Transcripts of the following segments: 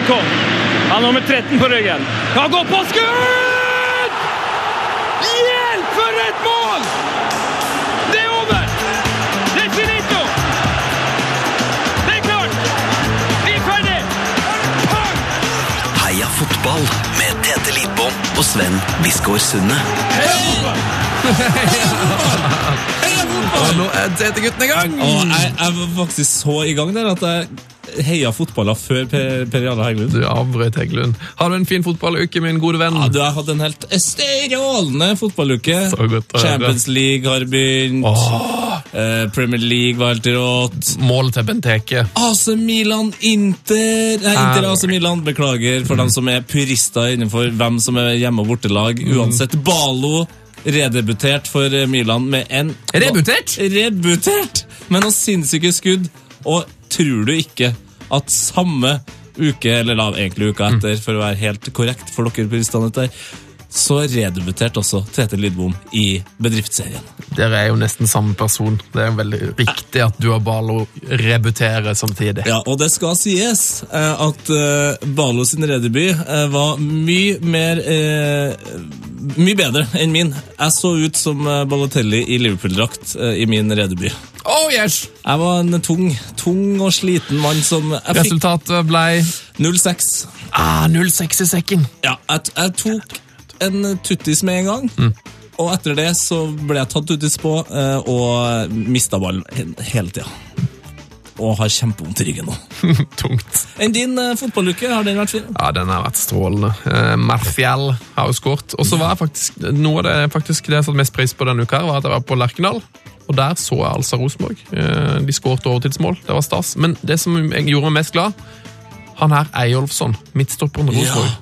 Maikon. Han har nummer 13 på ryggen. Han går på skudd! Hjelp, for et mål! Det er over! Det er finito! Det er klart! Vi er ferdig! Heia fotball med Tete Lidbom og Sven Biskår Sunde. Og nå er TT-gutten i gang! Og jeg, jeg var faktisk så i gang der at jeg heia fotballer før Per, per Jarle Heggelund. Du avbrøt Heggelund. Har du en fin fotballuke, min gode venn? Ja, du har hatt en helt strålende fotballuke. Så godt å høre. Champions League har begynt. Åh. Premier League var helt rått. Mål til Benteke. AC Milan, Inter Nei, Inter AC Milan, beklager for dem som er purister innenfor hvem som er hjemme- og bortelag. Uansett, Balo redebutert for Milan med en Rebutert? Rebutert! Med noen sinnssyke skudd. Og tror du ikke at samme uke, eller da egentlig uka etter, for å være helt korrekt for dere så redebuterte også Tete Lidbom i bedriftsserien. Dere er jo nesten samme person. Det er veldig riktig at du og Balo rebuterer samtidig. Ja, og det skal sies eh, at eh, Balo sin redebut eh, var mye mer Mye bedre enn min. Jeg så ut som Balotelli i Liverpool-drakt i min redebut. Oh yes! Jeg var en tung, tung og sliten mann som Resultatet ble 0-6. ah, 0-6 i sekken. Ja, jeg, jeg tok en tuttis med en gang. Og etter det så ble jeg tatt tuttis på eh, og mista ballen hele tida. Og har kjempevondt i ryggen nå. Tungt. Enn din eh, fotballuke, har den vært fin? Ja, den har vært strålende. Uh, Martial har jo skåret. Og så var jeg faktisk, noe av det, faktisk det jeg satte mest pris på denne uka, her, var at jeg var på Lerkendal. Og der så jeg altså Rosenborg. Eh, de skåret overtidsmål. Det var stas. Men det som jeg gjorde meg mest glad, han her Eyolfsson, midtstopperen Rosenborg,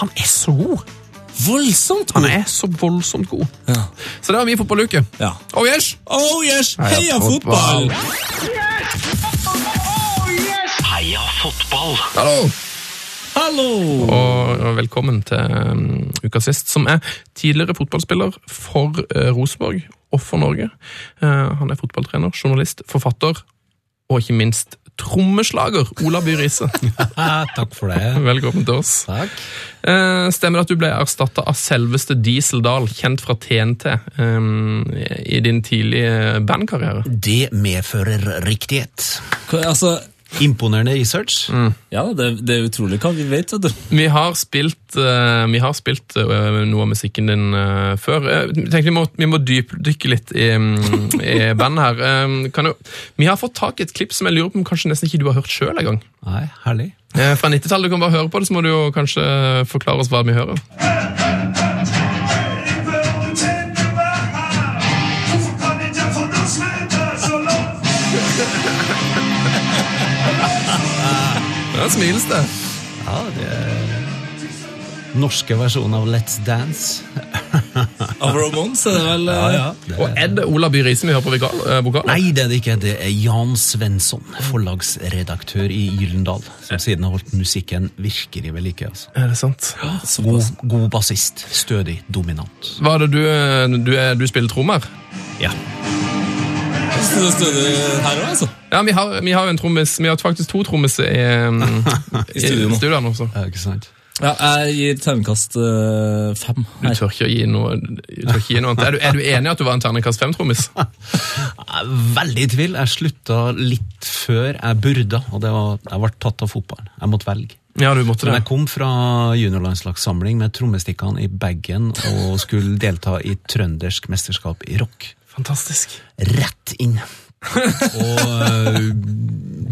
han er så god! Voldsomt Han er så voldsomt god. Ja. Så det var min fotballuke. ja. Oh yes! Oh yes! Heia Heia fotball! fotball! Heia fotball! Hallo! Hallo! Og velkommen til um, uka sist, som er tidligere fotballspiller for uh, Rosenborg og for Norge. Uh, han er fotballtrener, journalist, forfatter og ikke minst trommeslager. Ola By Riise, Takk for det. velkommen til oss. Takk. Uh, stemmer det at du ble erstatta av selveste Diesel Dahl, kjent fra TNT, um, i din tidlige bandkarriere? Det medfører riktighet. Hva- Altså, Imponerende research. ja, det, det er utrolig hva vi vet, du. Vi har spilt, uh, vi har spilt uh, noe av musikken din uh, før. Jeg tenkte vi må, vi må dypdykke litt i, um, i bandet her. Um, kan jo, vi har fått tak i et klipp som jeg lurer på om kanskje nesten ikke du har hørt sjøl engang. Fra 90-tallet. Du kan bare høre på det, så må du jo kanskje forklare oss hva vi hører. Ja, smiles det. Ja, det er norske versjonen av Let's Dance. Av er det vel ja, Det Og er det Ola By Riise vi hører på vokal? eh. Nei, det er det ikke. Det er Jan Svensson, forlagsredaktør i Gyllendal, som siden har holdt musikken virkelig ved like. Altså. Er det sant? God, god bassist. Stødig, dominant. Hva er det du, eh, du, er, du spiller trommer? Ja. Så det står her òg, altså. Ja, vi har, vi har jo en trommis, vi har faktisk to trommiser i, um, i studio nå. studioet nå. Ja, ikke sant? Ja, jeg gir terningkast øh, fem. Du tør ikke å gi noe, du tør ikke gi noe annet. Er du, er du enig i at du var en terningkast fem-trommis? Veldig i tvil. Jeg slutta litt før jeg burde, og det var, jeg ble tatt av fotballen. Jeg måtte velge. Ja, du måtte det. Men jeg kom fra juniorlandslagssamling med trommestikkene i bagen og skulle delta i trøndersk mesterskap i rock. Fantastisk. Rett inn. og øh,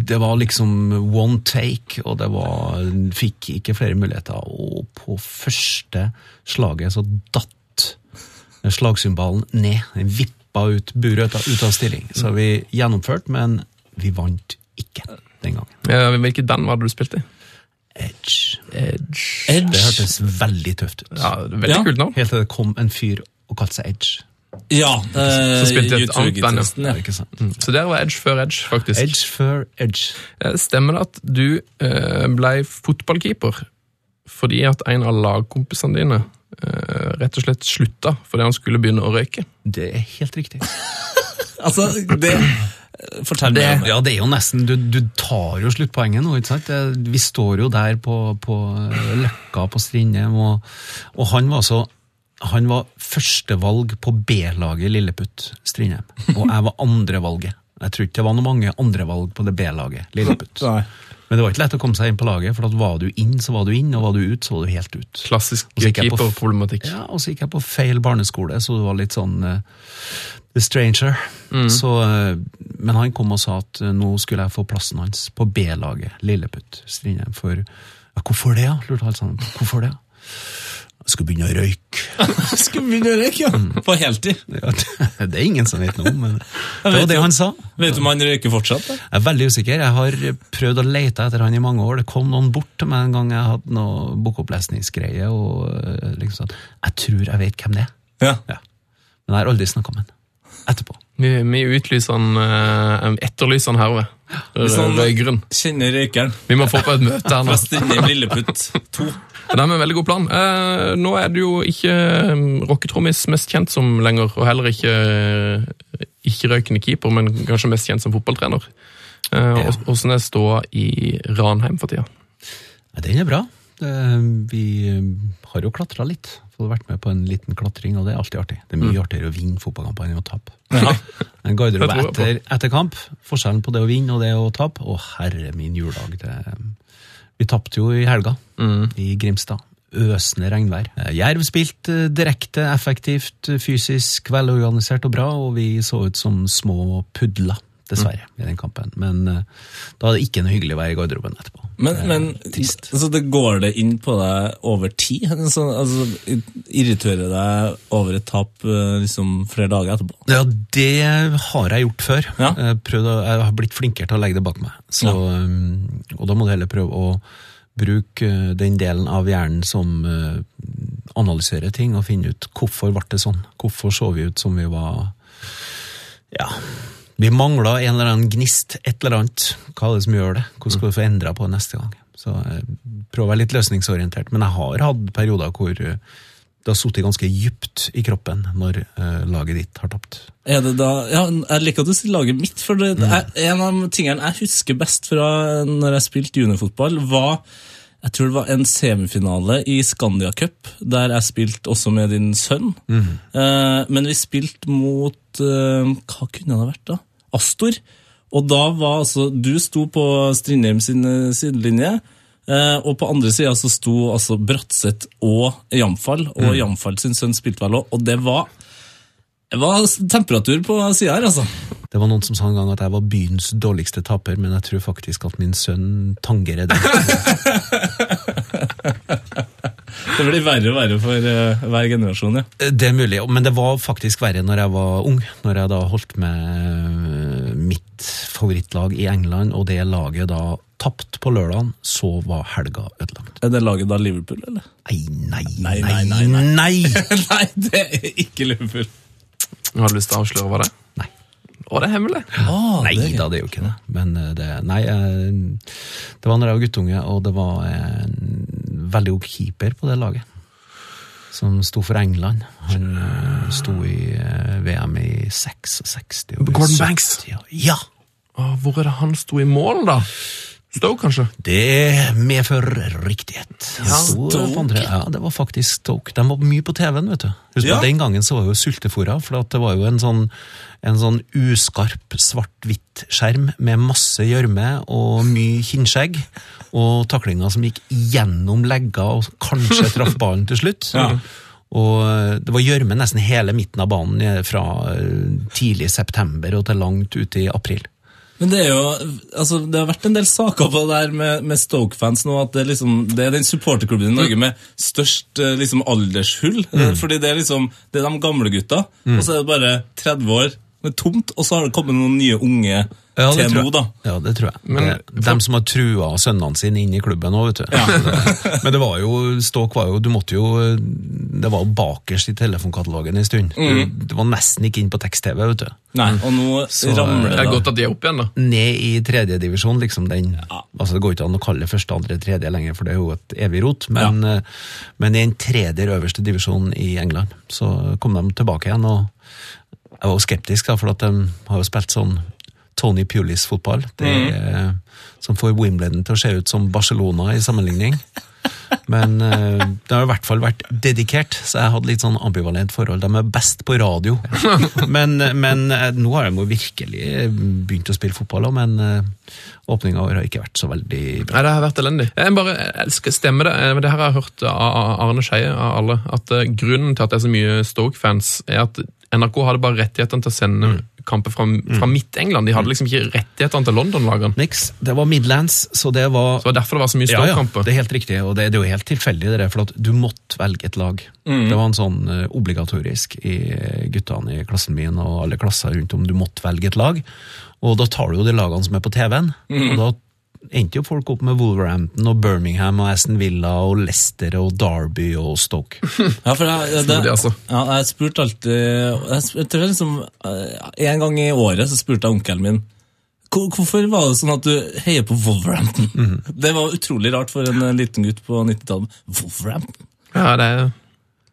det var liksom one take, og det var Fikk ikke flere muligheter. Og på første slaget så datt slagsymbalen ned. Den vippa ut buret ut av, ut av stilling. Så vi gjennomførte, men vi vant ikke den gangen. Ja, hvilket band var det du spilte i? Edge. Edge. Edge. Det hørtes veldig tøft ut. Ja, Veldig Ja. kult navn. Helt til det kom en fyr og kalte seg Edge. Ja. Eh, Så spilte jeg et annet band, ja. Ja. Så der var Edge før Edge, faktisk. Edge før Edge. Eh, Stemmer det at du eh, ble fotballkeeper fordi at en av lagkompisene dine eh, rett og slett slutta fordi han skulle begynne å røyke? Det er helt riktig. Altså, det Fortell Det- meg. Ja, det er jo nesten Du, du tar jo sluttpoenget nå, ikke sant? Vi står jo der på, på eh, Løkka på Strindheim, og, og han var så han var førstevalg på B-laget Lilleputt Strindheim, og jeg var andrevalget. Jeg tror ikke det var noe mange andrevalg på det B-laget Lilleputt. Nei. Men det var ikke lett å komme seg inn på laget, for at var du inn, så var du inn, og var du ut, så var du helt ut. Klassisk keeperproblematikk. Ja, og så gikk jeg på feil barneskole, så det var litt sånn uh, The Stranger. Så, uh, men han kom og sa at uh, nå skulle jeg få plassen hans på B-laget, Lilleputt Strindheim. For ja, hvorfor det, ja? lurte alle sammen. Hvorfor det? Jeg skulle begynne å røyke. Skulle begynne å røyke, ja. På heltid. Ja, det, det er ingen som vet noe om, men det var det han sa. Vet du om han røyker fortsatt? da? Jeg er veldig usikker. Jeg har prøvd å lete etter han i mange år. Det kom noen bort til meg en gang jeg hadde noe bokopplesningsgreie, og eh, liksom sånn Jeg tror jeg vet hvem det er. Ja. Ja. Men jeg har aldri snakka med han. Etterpå. Vi, vi utlyser han, eh, etterlyser han herved. Hvis han- Kjenner røykeren. Vi må få på et møte her nå. Fast inne i Lilleputt 2. Det er med en veldig god plan. Eh, nå er du jo ikke um, rocketrommis mest kjent som lenger, og heller ikke uh, ikke-røykende keeper, men kanskje mest kjent som fotballtrener. Uh, Åssen er ståa i Ranheim for tida? Ja, den er bra. Det- Vi eh, har jo klatra litt. Fått vært med på en liten klatring, og det er alltid artig. Det er mye artigere å vinne fotballkamper enn å tape. En garderobe etter, etter kamp. Forskjellen på det å vinne og det å tape. Å, herre min juledag. Det, vi tapte jo i helga i Grimstad. Øsende regnvær. Eh, Jerv spilte eh, direkte, effektivt, eh, fysisk, velorganisert og bra, og vi så ut som små pudler, dessverre, i den kampen. Men uh, da er det ikke noe hyggelig å være i garderoben etterpå. Men, men trist. altså, det går det inn på deg over tid? Så, altså, irriterer deg over et tap eh, liksom, flere dager etterpå? Ja, det har jeg gjort før. Ja. Jeg, å, jeg har blitt flinkere til å legge det bak meg. Så, um, og da må du heller prøve å bruke den delen av hjernen som uh, analyserer ting, og finne ut hvorfor ble det sånn. Hvorfor så vi ut som vi var Ja. Vi mangla en eller annen gnist, et eller annet. Hva er det som gjør det? Hvordan skal vi få endra på det neste gang? Så prøv å være litt løsningsorientert. Men jeg har hatt perioder hvor uh, det har sittet ganske dypt i kroppen når uh, laget ditt har tapt. Er det da, ja, Jeg liker at du sier laget mitt, for det, det er, en av tingene jeg husker best fra når jeg spilte juniorfotball, var jeg tror det var en semifinale i Scandia Cup, der jeg spilte også med din sønn. Eh, men vi spilte mot eh, Hva kunne det ha vært, da? Astor. Og da var altså Du sto på Strindheim sin eh, sidelinje. Eh, og på andre sida så sto altså Bratseth og Jamfall, og Jamfall sin sønn spilte vel òg, og det var det var temperatur på sida her, altså. Det var noen som sa en gang at jeg var byens dårligste taper, men jeg tror faktisk at min sønn tangerer det. Det blir verre og verre for eh, hver generasjon, ja. Det er mulig, men det var faktisk verre når jeg var ung. Når jeg da holdt med mitt favorittlag i England, og det laget da tapt på lørdagen, så var helga ødelagt. Er det laget da Liverpool, eller? Nei, Nei, nei, nei, nei! nei, Nei, det er ikke Liverpool. Har du lyst til å avsløre hva det er? Nei. Å, det er hemmelig! Nei da, det er jo ikke det. Men eh, det, nei, eh, det var når jeg var guttunge, og det var en veldig god keeper på det laget. Som sto for England. Han eh, sto i VM i 66. og 70, Gordon Banks? 70, Ja! Hvor er det han sto i mål, da? Stoke, kanskje? Det medfører riktighet. Ja, Stoke. Ja, det var faktisk Stoke. De var mye på TV-en, vet du. Husk Ja. Den gangen så var jo sultefòra, for at det var jo en sånn, en sånn uskarp svart-hvitt skjerm med masse gjørme og mye kinnskjegg. Og taklinger som gikk gjennom legga og kanskje traff ballen til slutt. Og eh, det var gjørme nesten hele midten av banen eh, fra eh, tidlig september og til langt ut i april. Men det er jo, altså det har vært en del saker på det der med, med Stoke-fans nå, at det, er liksom, det er den supporterklubben i Norge med størst eh, liksom, aldershull. Mm. Fordi det er liksom, det er de gamle gutta, og så er det bare 30 år med tomt, og så har det kommet noen nye unge Ja, det til tror nå, jeg. da. Ja, det tror jeg. Men- det, de som har trua sønnene sine inn i klubben òg, vet du. Men det var jo, Ståk var jo Du måtte jo Det var jo bakerst i telefonkatalogen en stund. Mm. Du, det var nesten ikke inn på tekst-TV, vet du. Nei, og nå Så, ramler Det det er godt at de er oppe igjen, da. Ned i tredjedivisjon, liksom. Den, altså Det går ikke an å kalle det første, andre, tredje lenger, for det er jo et evig rot. Men, ja. men i en tredje øverste divisjon i England, så kom de tilbake igjen. og jeg var skeptisk, da, for at de har jo spilt sånn Tony Pulis-fotball. Det er, Som får Wimbledon til å se ut som Barcelona i sammenligning. Men eh, det har i hvert fall vært dedikert, så jeg hadde litt sånn ambivalent forhold. De er best på radio. Men, men eh, nå har de jo virkelig begynt å spille fotball, òg, men åpninga i år har ikke vært så veldig bra. Nei, det har vært elendig. Jeg bare elsker Stemmer det? Eh, Det her har jeg hørt av Arne Skeie, av alle, at eh, grunnen til at det er så mye Stoke-fans, er at NRK hadde bare rettighetene til å sende kamper fra, fra Midt-England. De hadde liksom ikke rettighetene til London-lagene. Niks. Det var Midlands, så det var Så det var derfor det var så mye Ja, ja, det er helt riktig, og det, det er jo helt tilfeldig, det der, for at du måtte velge et lag. Det var en sånn uh, obligatorisk i eh, guttene i klassen min og alle klasser rundt om, du måtte velge et lag. Og da tar du jo de lagene som er på TV-en, og da endte jo folk opp med Wolverhampton og Birmingham og Aston Villa og Leicester og Derby og Stoke. Ja, for jeg, det, altså. ja, jeg spurte alltid jeg, jeg tror liksom, eh, En gang i året så spurte jeg onkelen min Hvorfor var det sånn at du heier på Wolverhampton? Mhm. Det var utrolig rart for en eh, liten gutt på 90-tallet. Wolverhampton? Ja, det er...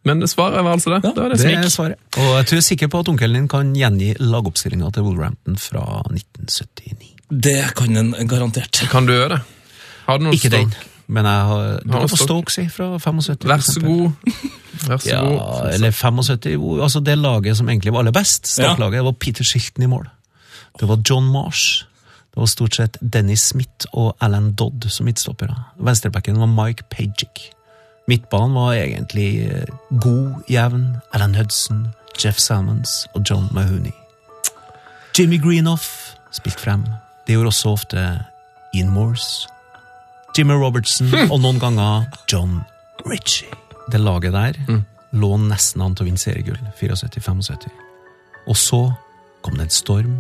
Men svaret var altså det. Ja, det var det, Det som er gikk. svaret. Og jeg tror sikker på at onkelen din kan gjengi lagoppstillinga til Wolverhampton fra 1979. Det kan en garantert. Kan du gjøre det? Har du noen Ikke den, men jeg har, du Har kan få Stoke. Si, fra 75. Vær så god. Vær så Ja, god. eller 75. Altså det laget som egentlig var aller best, startlaget, det var Peter Shilton i mål. Det var John Marsh. Det var stort sett Dennis Smith og Alan Dodd som midtstoppere. Venstrebacken var Mike Pagic. Midtbanen var egentlig eh, god, jevn. Alan Hudson, Jeff Salmons og John Mahoney. Jimmy Greenoff spilte frem. Det gjorde også ofte Ian Morse. Jimmy Robertson og noen ganger John Ritchie. Det laget der lå nesten an til å vinne seriegull, 74-75. Og så kom det en storm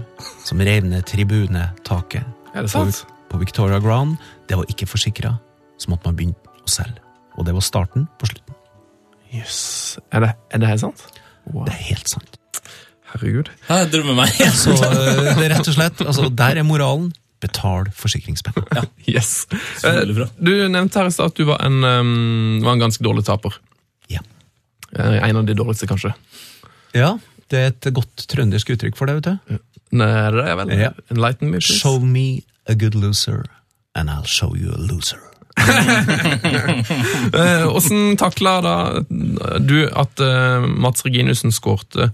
som rev ned tribunetaket Er det sant? på Victoria Ground. Det var ikke forsikra, så måtte man begynne å selge. Og det var starten på slutten. Jøss. Er, det, er det helt sant? Wow. Det er helt sant. Herregud. Jeg drømmer meg. Så øh, det er rett og slett, altså der er moralen. Betal forsikringspenn. Yes. Så veldig bra. Eh, Du nevnte her i stad at du var en, um, var en ganske dårlig taper. Ja. Eh, En av de dårligste, kanskje. ja, det er et godt trøndersk uttrykk for det, vet du. Nei, det er vel Ja. Enlighten me, please. Show me a good loser, and I'll show you a loser. Åssen takla da du at uh, Mats Reginussen skårte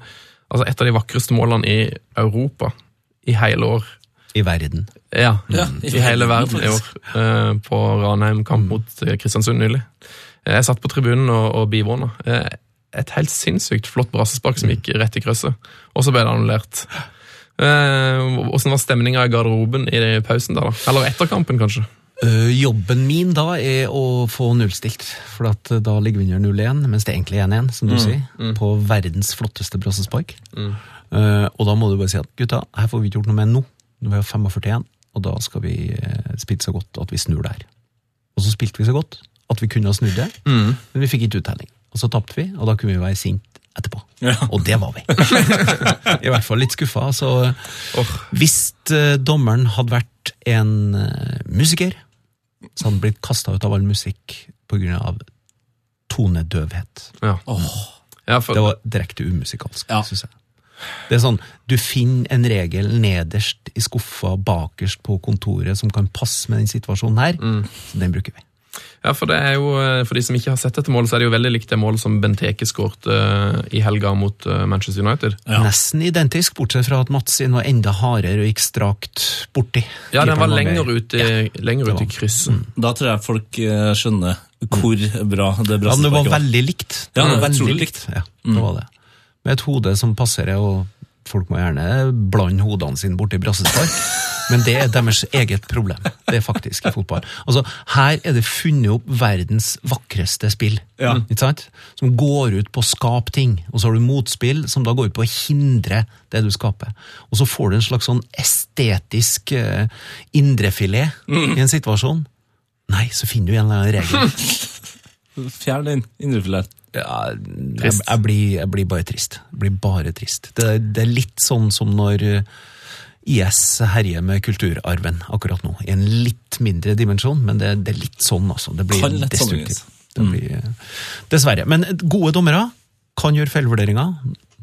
altså et av de vakreste målene i Europa i hele år? I verden. Ja, Ja, i, hele verden i år. eh, på Ranheim kamp mot eh, Kristiansund nylig. Jeg satt på tribunen og, og bivåna. Eh, et helt sinnssykt flott brassespark som gikk rett i krysset, og så ble det annullert. Eh, Hvordan var stemninga i garderoben i pausen? der da? Eller etter kampen, kanskje? Øh, jobben min da er å få nullstilt, for øh, da ligger vi under 0-1, mens det egentlig er 1-1, som du sier, på verdens flotteste brassespark. Øh, og da må du bare si at gutta, her får vi ikke gjort noe med nå. Nå er vi 45 igjen, og da skal vi spille så godt at vi snur der. Og så spilte vi så godt at vi kunne ha snudd det, men vi fikk ikke uttelling. Og så tapte vi, og da kunne vi være sint etterpå. Ja. Og det var vi. I hvert fall litt skuffa. Så hvis eh, dommeren hadde vært en eh, musiker, så hadde han blitt kasta ut av all musikk pga. tonedøvhet. Ja. ja for, Det var direkte umusikalsk, Ja. synes jeg. Det er sånn, Du finner en regel nederst i skuffa bakerst på kontoret som kan passe med den situasjonen her. Så den bruker vi. Ja, for det er jo, eh, for de som ikke har sett dette målet, så er det jo veldig likt det målet som Benteke skårte eh, i helga mot eh, Manchester United. Ja. Nesten identisk, bortsett fra at Mats sin var enda hardere og gikk strakt borti. Ja, den var lenger ut i, lenger ut i kryssen. krysset. Da tror jeg folk skjønner hvor bra det Ja, men det var brassesparket var. veldig likt. Det Ja, var ja, var veldig utrolig likt. Ja, det var det. Med et hode som passerer, og folk må gjerne blande hodene sine borti brassespark, men det er deres eget problem. Det er faktisk i fotball. Altså, her er det funnet opp verdens vakreste spill, Ja. ikke sant? Som går ut på å skape ting, og så har du motspill som da går ut på å hindre det du skaper. Og så får du en slags sånn estetisk uh, indrefilet i en situasjon. Nei, så finner du en eller annen regel. Fjern den indrefileten. Ja, jeg, jeg, blir, jeg blir bare trist. Jeg blir bare trist. Det, det er litt sånn som når eh, IS herjer med kulturarven akkurat nå. I en litt mindre dimensjon, men det, det er litt sånn, altså. Det blir Kan destruktivt. Det eh, dessverre. Men gode dommere kan gjøre feilvurderinger.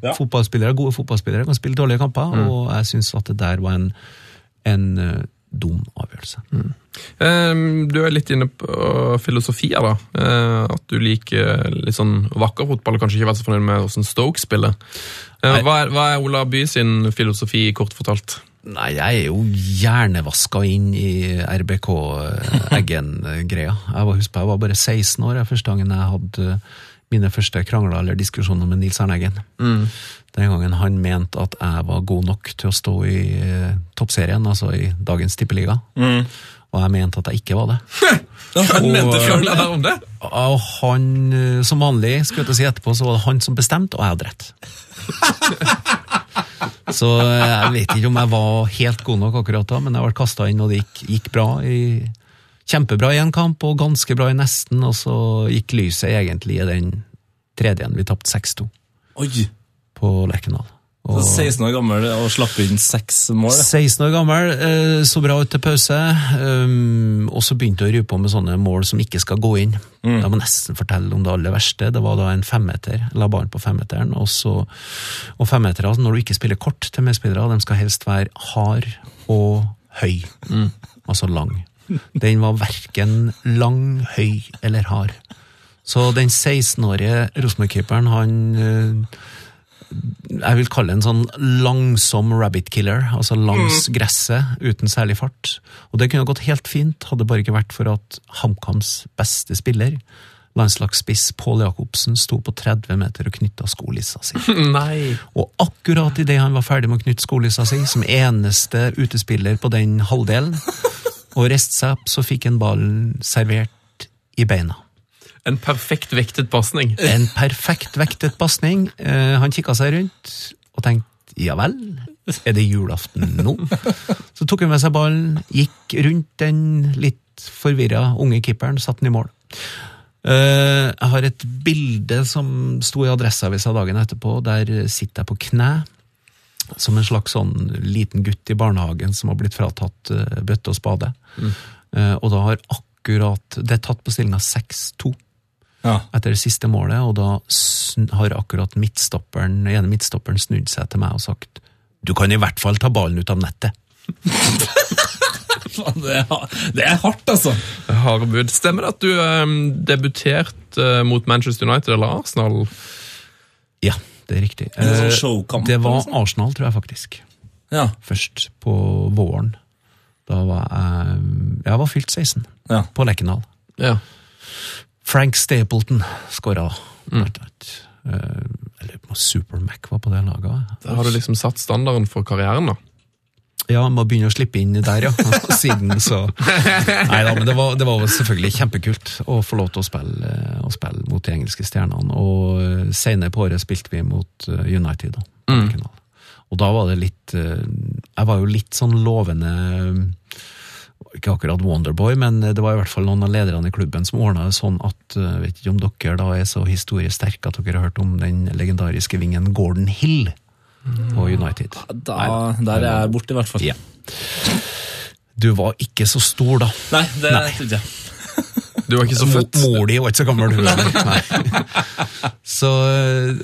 Ja. Fotballspillere, Gode fotballspillere kan spille dårlige kamper, og jeg syns at det der var en en eh, dum avgjørelse. Ehm, Du er litt inne på filosofier, da. Eh, At du liker litt sånn vakker fotball og kanskje ikke vært så fornøyd med hvordan Stoke spiller. Eh, Hva er, hva er Ola By sin filosofi, kort fortalt? Nei, jeg er jo hjernevaska inn i RBK-Eggen-greia. Jeg var, husk jeg var bare 16 år jeg, første gangen jeg hadde mine første krangler eller diskusjoner med Nils Arne Eggen. Den gangen han mente at jeg var god nok til å stå i eh, toppserien, altså i dagens tippeliga. Og jeg mente at jeg ikke var det. Han mente det. om det? Og han, eh, som vanlig, skulle jeg si etterpå, så var det han som bestemte, og jeg hadde rett. så eh, jeg vet ikke om jeg var helt god nok akkurat da, men jeg ble kasta inn, og det gikk, gikk bra. i Kjempebra i en kamp, og ganske bra i nesten, og så gikk lyset egentlig i den tredje vi tapte 6-2 på Lerkendal. Og 16 år gammel og slapp inn seks mål. 16 år gammel, eh, så bra ut til pause, um, og så begynte å rupe på med sånne mål som ikke skal gå inn. Jeg må nesten fortelle om det aller verste. Det var da en femmeter, la ballen på femmeteren, og så Og femmetere, altså, når du ikke spiller kort til medspillere, de skal helst være hard og høy. Altså lang. Den var verken lang, høy eller hard. Så den 16-årige Rosenborg-keeperen, han eh, jeg vil kalle det en sånn langsom rabbit killer, altså langs gresset, uten særlig fart. Og det kunne gått helt fint, hadde bare ikke vært for at HamKams beste spiller, landslagsspiss Pål Jacobsen, sto på 30 meter og knytta skolissa si. Nei. Og akkurat idet han var ferdig med å knytte skolissa si, som eneste utespiller på den halvdelen, og reiste seg opp, så fikk han ballen servert i beina. En perfekt vektet pasning. En perfekt vektet pasning. Eh, han kikka seg rundt og tenkte ja vel, er det julaften nå? Så tok han med seg ballen, gikk rundt den litt forvirra unge keeperen, satte den i mål. Eh, jeg har et bilde som sto i Adresseavisa dagen etterpå. Der sitter jeg på kne, som en slags sånn liten gutt i barnehagen som har blitt fratatt eh, bøtte og spade. Mm. og da har akkurat Det er tatt på stillinga 6-2 Ja. etter det siste målet, og da har akkurat midtstopperen, ene midtstopperen snudd seg til meg og sagt du kan i hvert fall ta ballen ut av nettet. Det er, hardt, altså. Harde bud. Stemmer det at du um, debuterte eh, mot Manchester United eller Arsenal? Ja, det er riktig. det sånn Eh, det var sånn? Arsenal, tror jeg faktisk. Ja. Først på våren. Da var jeg Jeg var fylt 16, ja. på Lekendal. Ja. Frank Stapleton skåra. Mm. Jeg lurer på om Supermac var på det laget. Da har du liksom satt standarden for karrieren, da. Ja, må begynne å slippe inn der, ja. Siden så Nei da, men det var, det var selvfølgelig kjempekult å få lov til å spille, å spille mot de engelske stjernene. Og eh, senere på året spilte vi mot eh, United, da. Mm. Og da var det litt eh, Jeg var jo litt sånn lovende Ikke akkurat Wonderboy, men det var i hvert fall noen av lederne i klubben som ordna det sånn at eh, Vet ikke om dere da er så historiesterke at dere har hørt om den legendariske vingen Gordon Hill på United? Da, der er jeg borte, i hvert fall. Ja. Du var ikke så stor da. Nei, det trodde jeg. Du var ikke så født. Mor di var ikke så gammel. Så,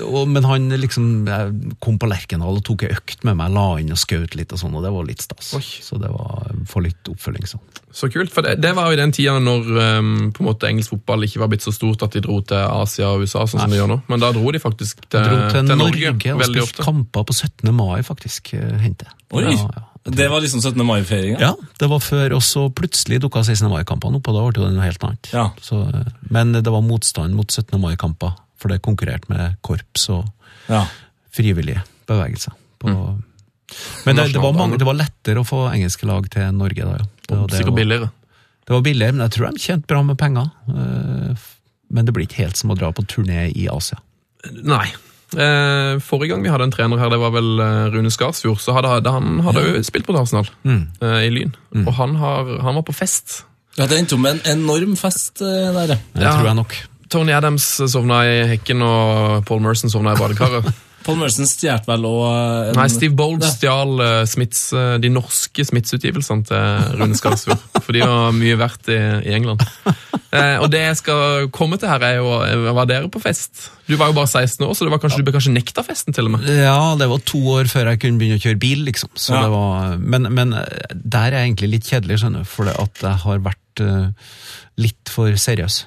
og, men han liksom jeg kom på Lerkendal og tok ei økt med meg, la inn og skjøt litt og sånn, og det var litt stas. Oi. Så det var for litt oppfølging sånn. Så kult, for det, det var jo i den tida når um, på en måte engelsk fotball ikke var blitt så stort at de dro til Asia og USA, sånn som de gjør nå. Men da dro de faktisk til, de Dro til, til Norge, Norge, og spilte kamper på 17. mai, faktisk, eh, hente. Oi! Ja, ja. Det var liksom 17. mai-feiringa? Ja, det var før, og så plutselig dukka 16. mai-kampene opp, og da ble det noe helt annet. Ja. Så, men det var motstand mot 17. mai-kamper, for det konkurrerte med korps og Ja. frivillige bevegelser. På, Mm. Men det, det, var mange, det var lettere å få engelske lag til Norge da, ja. Det, var- det, Sikkert var, billigere. det var billigere, men jeg tror de tjente bra med penger. eh, Men det blir ikke helt som å dra på turné i Asia. Nei. Eh, forrige gang vi hadde en trener her, det var vel eh, Rune Skarsfjord, så hadde, hadde han hadde jo spilt på Arsenal Mm. eh, i Lyn. Og han, har, han var på fest. ja, Det endte jo med en enorm fest eh, der, ja. Det Ja. tror jeg nok. Tony Adams sovna i hekken, og Paul Merson sovna i badekaret. Paul Merson stjal vel òg Nei, Steve Bold stjal uh, eh, de norske Smiths-utgivelsene til Rune Skarsfjord. For de var mye verdt i, i England. Eh, og det jeg skal komme til her, er jo Var dere på fest? Du var jo bare 16 år, så det var kanskje, du ble kanskje nekta festen til og med? Ja, det var to år før jeg kunne begynne å kjøre bil, liksom. Så Ja. det var, men, men eh, der er jeg egentlig litt kjedelig, skjønner du, for det at jeg har vært uh, litt for seriøs.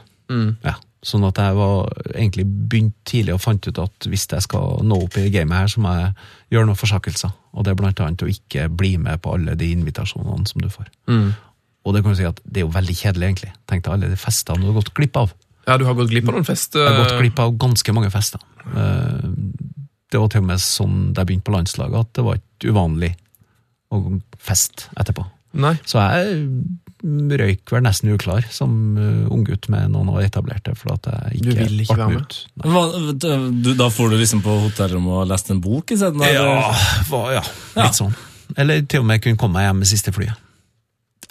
Ja, sånn at jeg var egentlig begynt tidlig og fant ut at hvis jeg skal nå opp i gamet her, så må jeg gjøre noen forsakelser. Og det er blant annet å ikke bli med på alle de invitasjonene som du får. Og det kan du si at det er jo veldig kjedelig, egentlig. Tenk deg alle de festene du har gått glipp av. Ja, du har gått glipp av noen fest... Jeg har gått eh, glipp av ganske mange fester. Eh, Det var til og med sånn da jeg begynte på landslaget, at det var ikke uvanlig å feste etterpå. Nei. Så jeg røyk vel nesten uklar som uh, unggutt med noen år etablerte, for at jeg ikke, Du vil ikke være med ut. Nei. du, Da får du liksom på hotellrommet og lest en bok isteden? Ja, ja, litt sånn. Eller til og med kunne komme meg hjem med siste flyet.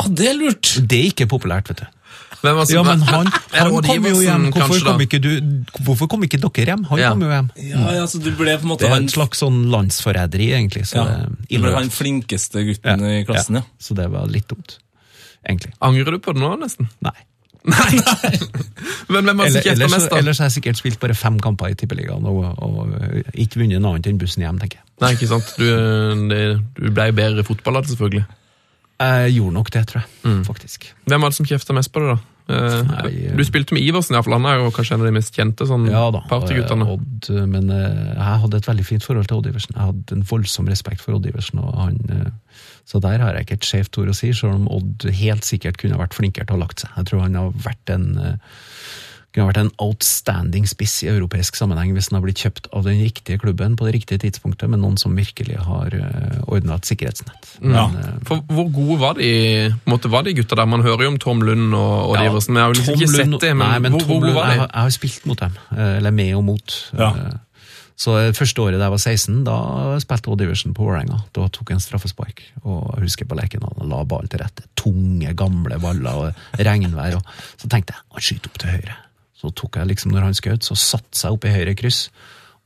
Ah, det er lurt! Det er ikke populært, vet du. Hvem var som- Ja, men han, han kom jo hjem. Hvorfor kanskje, kom, ikke du, hvorfor kom ikke dere hjem? Han Ja. kom jo hjem. Ja, ja, så du ble på en måte Det er han, en slags sånn landsforræderi, egentlig. Så ja, det du ble han flinkeste gutten i klassen, ja. Så det var litt dumt, egentlig. Angrer du på det nå, nesten? Nei. Men hvem ellers, mest, da? ellers har jeg sikkert spilt bare fem kamper i Tippeligaen og, og ikke vunnet noe annet enn bussen hjem, tenker jeg. Nei, ikke sant. Du, det, du ble bedre fotballer, selvfølgelig. Jeg gjorde nok det, tror jeg. Mm. Faktisk. Hvem var det som kjefta mest på det, da? Eh, Nei, eh, du spilte med Iversen, iallfall. Han er jo kanskje en av de mest kjente sånn Ja partyguttene. eh, Odd, men jeg hadde et veldig fint forhold til Odd Iversen. Jeg hadde en voldsom respekt for Odd Iversen. Og han, så der har jeg ikke et skjevt ord å si, selv om Odd helt sikkert kunne vært flinkere til å ha lagt seg. Jeg tror han har vært en kunne vært en outstanding spiss i europeisk sammenheng hvis han har blitt kjøpt av den riktige klubben på det riktige tidspunktet, med noen som virkelig har uh, ordna et sikkerhetsnett. Men, ja. For Hvor gode var de måte, var de gutta der? Man hører jo om Tom Lund og, og Ja, Iversen, men jeg har jo liksom ikke Lund- sett det. Men, nei, men hvor, gode var jeg, de? har- jeg har spilt mot dem, eh, eller med og mot. Ja. Eh, Så det første året da jeg var 16, da spilte Odd Iversen på Vålerenga. Da tok jeg en straffespark, og jeg husker på Lerkendal og la ballen til rette. Tunge, gamle baller og regnvær. Og så tenkte jeg han skyter opp til høyre. Så tok jeg liksom, når han skjøt, så satte jeg opp i høyre kryss.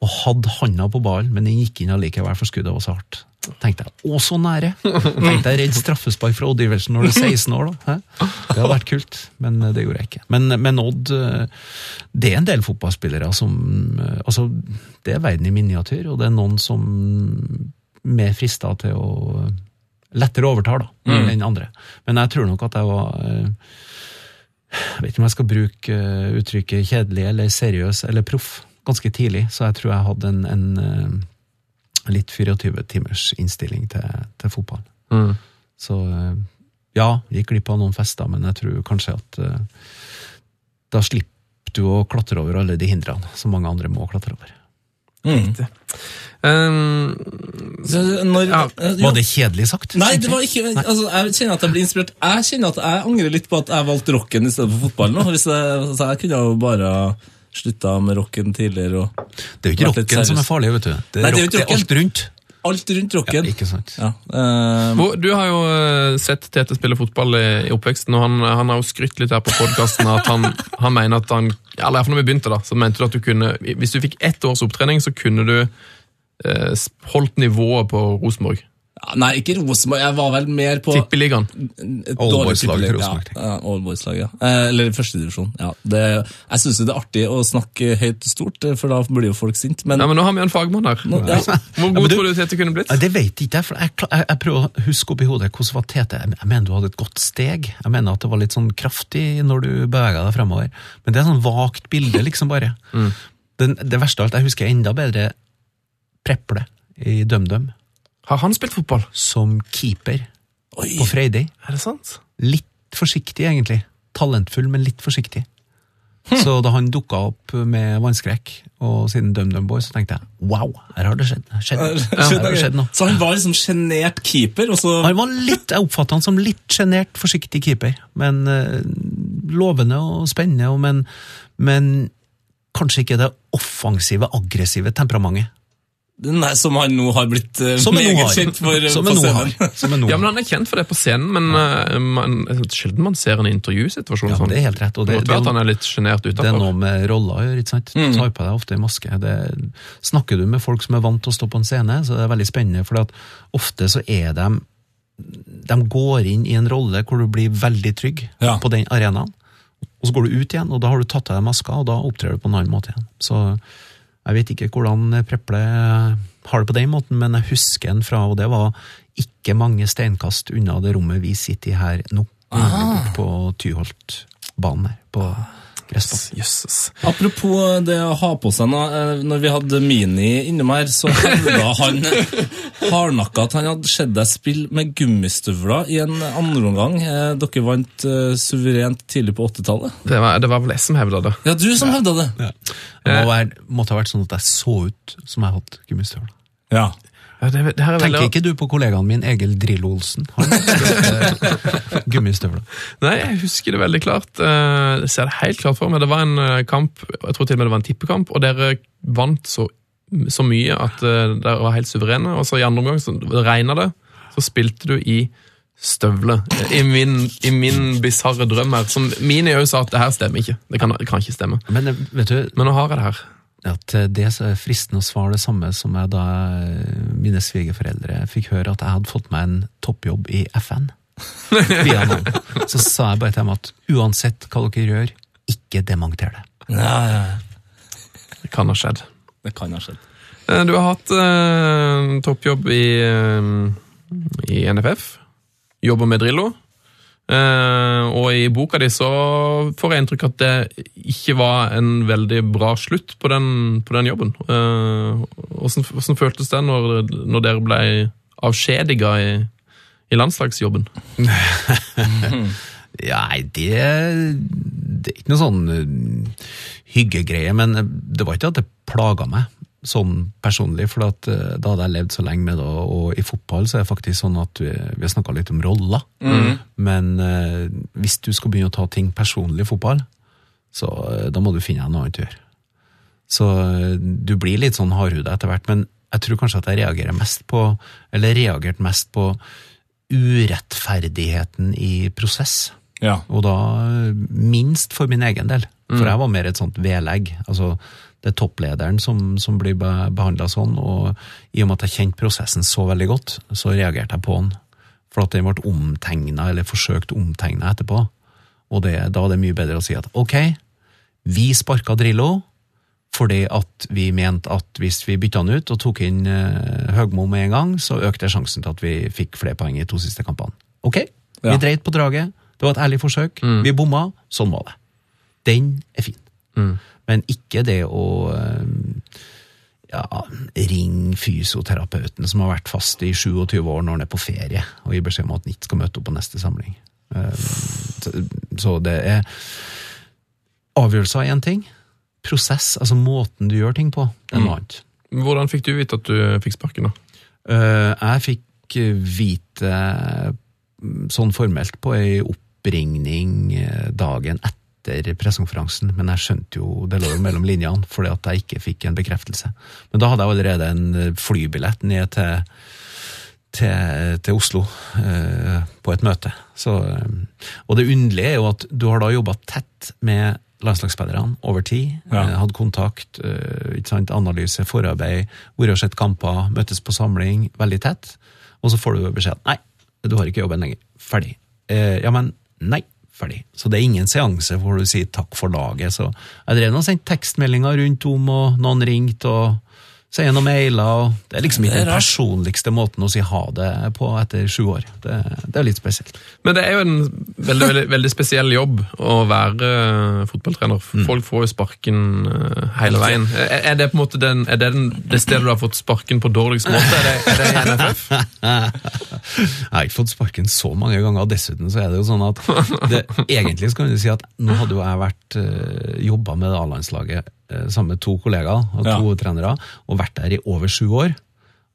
Og hadde handa på ballen, men den gikk inn allikevel, for skuddet var så hardt. Tenkte jeg, å så nære! Tenkte jeg redd straffespark fra Odd Iversen når du er 16 år, da. Hæ? Det hadde vært kult, men eh, det gjorde jeg ikke. Men, men Odd, eh, det er en del fotballspillere som eh, Altså, det er verden i miniatyr, og det er noen som mer frista til å lettere overtar da, enn andre. Men jeg tror nok at jeg var Jeg vet ikke om jeg skal bruke eh, uttrykket kjedelig eller seriøs eller proff ganske tidlig, så jeg tror jeg hadde en, en eh, litt 24 timers innstilling til, til fotball. Mm. Så eh, ja, gikk glipp av noen fester, men jeg tror kanskje at da slipper du å klatre over alle de hindrene som mange andre må klatre over. Mm. Um, Så Når, Ja, eh. Var det kjedelig sagt? Nei, det var ikke altså, Jeg kjenner at jeg blir inspirert. Jeg kjenner at jeg angrer litt på at jeg valgte rocken i stedet for fotball. Hvis jeg, altså, jeg kunne jo bare slutta med rocken tidligere. Og Det er jo ikke rocken som er farlig, vet du. Det er, Nei, det er rock, det er alt rundt. Alt rundt Ja, ikke sant? Ja, Uh, du har jo eh, sett Tete spille fotball i, i oppveksten, og han, han har jo skrytt litt her på podkasten at han, han mener at han Eller iallfall da vi begynte, da, så mente du at du kunne Hvis du fikk ett års opptrening, så kunne du eh, holdt nivået på Rosenborg. Ja, nei, ikke Rosenborg. Jeg var vel mer på Tippeligaen. et All dårlig til Rosenborg, Ja, ja, all ja. Eh, Eller førstedivisjon. Ja, det- jeg syns det er artig å snakke høyt og stort, eh, for da blir jo folk sinte. Men, Ja, men nå har vi en fagmann her. Nå- ja. Hvor god du- tror du Tete kunne blitt? Det vet ikke jeg, for jeg, jeg, jeg prøver å huske opp i hodet hvordan var Tete. Jeg, jeg mener du hadde et godt steg. Jeg mener at det var litt sånn kraftig når du bevega deg fremover. Men det er sånn vagt bilde, liksom bare. Den, det verste av alt, jeg husker enda bedre Preple i DumDum Har han spilt fotball? som keeper Oi, på Freidig. Er det sant? Litt forsiktig, egentlig. Talentfull, men litt forsiktig. Så da han dukka opp med vannskrekk og siden DumDum Boy, så tenkte jeg wow, her har det skjedd, skjedd, her har det skjedd noe. Så han var liksom sjenert keeper, og så Han var litt, Jeg oppfatta han som litt sjenert, forsiktig keeper. Men uh, lovende og spennende, og men, men kanskje ikke det offensive, aggressive temperamentet. Nei, som han nå har blitt nå meget kjent for Som på scenen. har. Som Ja, men Han er kjent for det på scenen, men uh, man, sjelden man ser en intervjusituasjon Ja, sånn. det er helt rett. Og Det det, at han er litt sjenert Det er noe med roller å gjøre. ikke sant? Du tar på deg ofte en maske. Det, snakker du med folk som er vant til å stå på en scene, så det er det veldig spennende. For at ofte så er de De går inn i en rolle hvor du blir veldig trygg Ja. på den arenaen. Og så går du ut igjen, og da har du tatt av deg maska, og da opptrer du på en annen måte igjen. Så jeg vet ikke hvordan Preple har det på den måten, men jeg husker en fra, og det var ikke mange steinkast unna det rommet vi sitter i her nå. På Tyholtbanen her, på gressbanen. Jøsses. Apropos det å ha på seg noe. eh, Når vi hadde Mini innom her, så hevda han hardnakka at han hadde sett deg spille med gummistøvler i en andre omgang. Eh, Dere vant eh, suverent tidlig på 80-tallet. Det var, det var vel jeg som hevda det. Ja, du som hevda det. Det må, være, måtte ha vært sånn at jeg så ut som jeg hadde gummistøvler. Ja. Ja, det, det er Tenker veldig... ikke du på kollegaen min Egil Drillo-Olsen? Han gummistøvler. Nei, jeg husker det veldig klart. Eh, Jeg ser det helt klart for meg. Det var en eh, kamp, jeg tror til og med det var en tippekamp, og dere vant så, så mye at eh, dere var helt suverene. Og så i andre omgang så regna det, så spilte du i støvler. I min, i min bisarre drøm her. Som mine òg sa at det her stemmer ikke. Det kan, det kan ikke stemme. Men eh, vet du, Men nå har jeg det her. At eh, det så er fristende å svare det samme som jeg da eh, mine svigerforeldre fikk høre at jeg hadde fått meg en toppjobb i FN. Via noen. Så sa jeg bare til dem at uansett hva dere gjør, ikke dementer det. Ja, ja. Det kan ha skjedd. Det kan ha skjedd. Eh, Du har hatt eh, toppjobb i, i NFF. Jobber med Drillo. Eh, og i boka di så får jeg inntrykk at det ikke var en veldig bra slutt på den, på den jobben. Eh, hvordan, føltes det når, når dere ble avskjediga i, i landslagsjobben? Nei, det, det er ikke noe sånn uh, hyggegreie, men det var ikke at det plaga meg sånn personlig, for at, uh, da hadde jeg levd så lenge med det, og, i fotball så er det faktisk sånn at vi, vi har snakka litt om roller, men uh, hvis du skal begynne å ta ting personlig i fotball, så uh, da må du finne deg noe annet å gjøre. Så uh, du blir litt sånn hardhuda etter hvert, men jeg tror kanskje at jeg reagerer mest på, eller reagerte mest på urettferdigheten i prosess. Ja. Og da eh, minst for min egen del. For jeg var mer et sånt vedlegg. Altså, det er topplederen som, som blir be behandla sånn, og i og med at jeg kjente prosessen så veldig godt, så reagerte jeg på den. For at den ble omtegna, eller forsøkt omtegna etterpå. Og det, da er det mye bedre å si at ok, vi sparka Drillo fordi at vi mente at hvis vi bytta han ut og tok inn uh, Høgmo med en gang, så økte sjansen til at vi fikk flere poeng i to siste kampene. Ok, Ja. vi dreit på draget, det var et ærlig forsøk, vi bomma, sånn var det. Den er fin. Men ikke det å eh, ja, ringe fysioterapeuten som har vært fast i 27 år når han er på ferie, og gi beskjed om at han ikke skal møte opp på neste samling. Eh, så- det er Avgjørelser er én ting. Prosess, altså måten du gjør ting på, er noe annet. Hvordan fikk du vite at du fikk sparken? da? Eh, jeg fikk vite mm, sånn formelt på ei oppringning dagen etter pressekonferansen, men jeg skjønte jo det lå jo mellom linjene fordi at jeg ikke fikk en bekreftelse. Men da hadde jeg allerede en flybillett ned til, til, til Oslo eh, på et møte. Så, eh, og det underlige er jo at du har da jobba tett med landslagsspillerne over tid. Ja. eh, Hatt kontakt, eh, analyse, forarbeid, vært og sett kamper, møttes på samling, veldig tett. Og så får du beskjed nei, du har ikke jobben lenger. Ferdig. Eh, ja, men nei. Ferdig. Så det er ingen seanse hvor du sier takk for laget. Så jeg drev og sendte tekstmeldinger rundt om, og noen ringte og sendte noen mailer. og Det er liksom ikke den personligste måten å si ha det på etter sju år. Det, det er litt spesielt. Men det er jo en veldig, veldig, veldig spesiell jobb å være eh, fotballtrener. Folk får jo sparken eh, hele veien. Er, det på en måte den, er det, den, det stedet du har fått sparken på dårligst måte? Er det, er det i NFF? Jeg har ikke fått sparken så mange ganger, og dessuten så er det jo sånn at det, egentlig så kan du si at nå hadde jo jeg vært uh, jobba med A-landslaget eh, sammen med to kollegaer og to Ja. trenere, og vært der i over sju år.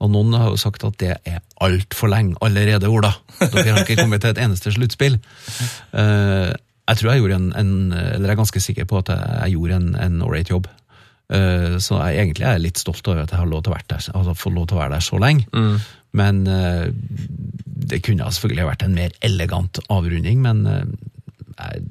Og noen har jo sagt at det er altfor lenge allerede, Ola. Dere har ikke kommet til et eneste sluttspill. Eh, jeg tror jeg gjorde en, en Eller jeg er ganske sikker på at jeg, gjorde en, en ålreit jobb. Eh, Så jeg, egentlig er jeg litt stolt over at jeg har lov til å, der, altså, fått lov til å være der så lenge. Men eh, det kunne selvfølgelig vært en mer elegant avrunding, men eh, jeg-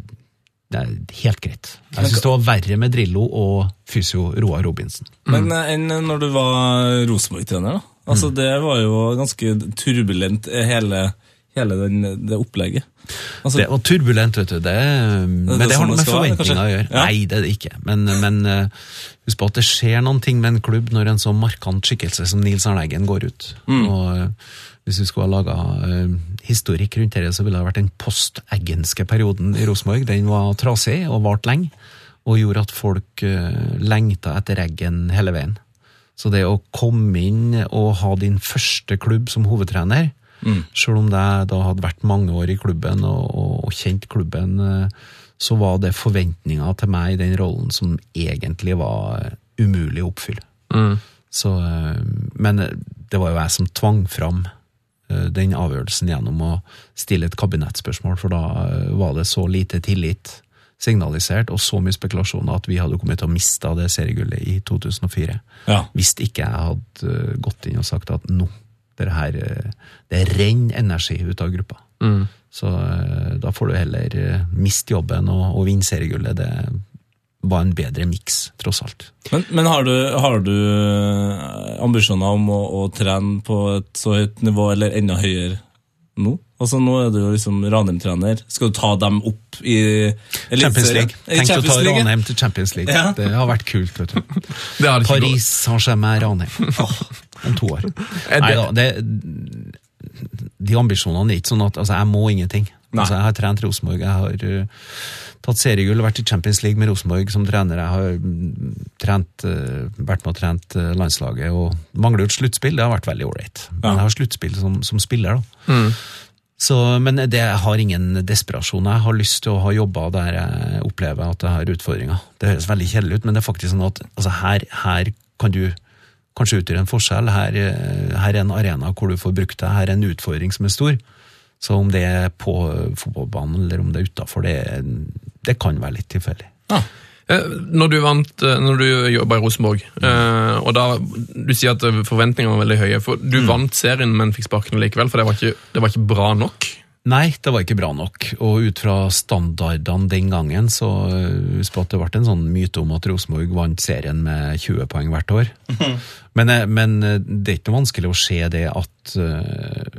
det er helt greit. Jeg syns det var verre med Drillo og fysio Roar Robinsen. Men eh, enn når du var Rosenborg-trener, da? Altså, Mm. Det var jo ganske turbulent, eh, hele, hele den, det opplegget. Altså, Det var turbulent, vet du. Det, men det, det har noe med forventninger å gjøre. Ja. Nei, det er det ikke. Men, men eh, husk på at det skjer noen ting med en klubb når en så markant skikkelse som Nils Arne Eggen går ut. Mm. Og eh, Hvis vi skulle ha laga historikk rundt dette, så ville det vært den post-eggenske perioden i Rosenborg. Den var trasig og varte lenge, og gjorde at folk uh, lengta etter Eggen hele veien. Så det å komme inn og ha din første klubb som hovedtrener, selv om jeg da hadde vært mange år i klubben og, og, og kjent klubben, eh, så var det forventninger til meg i den rollen som egentlig var eh, umulig å oppfylle. Så, eh, men eh, det var jo jeg som tvang fram eh, den avgjørelsen gjennom å stille et kabinettspørsmål, for da eh, var det så lite tillit signalisert, og så mye spekulasjoner at vi hadde kommet til å miste det seriegullet i 2004. Ja. Hvis ikke jeg hadde eh, gått inn og sagt at nå, det her, eh, det renner energi ut av gruppa. Så eh, da får du heller eh, miste jobben og, og vinne seriegullet. Det var en bedre miks, tross alt. Men, men har du, har du eh, ambisjoner om å, å trene på et så høyt nivå, eller enda høyere nå? Altså Nå er du jo liksom Ranheim-trener. Skal du ta dem opp i Champions League. Tenk å ta Ranheim til Champions League. Ja. Det har vært kult, vet du. Det har ikke Paris Saint-Germain Ranheim. Om to år. Nei da, det De ambisjonene er ikke sånn at Altså, jeg må ingenting. Altså, jeg har trent Rosenborg, jeg har uh, tatt seriegull, vært i Champions League med Rosenborg som trener. Jeg har mm, trent, uh, vært med og trent uh, landslaget og mangler jo et sluttspill. Det har vært veldig ålreit. Men Ja. jeg har sluttspill som, som spiller, da. Så, men det, jeg har ingen desperasjon. Jeg har lyst til å ha jobba der jeg opplever at jeg har utfordringer. Det høres veldig kjedelig ut, men det er faktisk sånn at altså, her, her kan du kanskje utgjøre en forskjell. Her, her er en arena hvor du får brukt deg. Her er en utfordring som er stor. Så om det er på fotballbanen eller om det er utafor, det, det kan være litt tilfeldig. Eh, Når du vant, eh, når du jobba i Rosenborg, mm. og da du sier at eh, forventningene var veldig høye for Du vant serien, men fikk sparken likevel, for det var ikke, det var ikke bra nok? Nei, det var ikke bra nok. Og ut fra standardene den gangen, så husk på at det ble en sånn myte om at Rosenborg vant serien med 20 poeng hvert år. Men, eh, men eh, det er ikke noe vanskelig å se det at eh,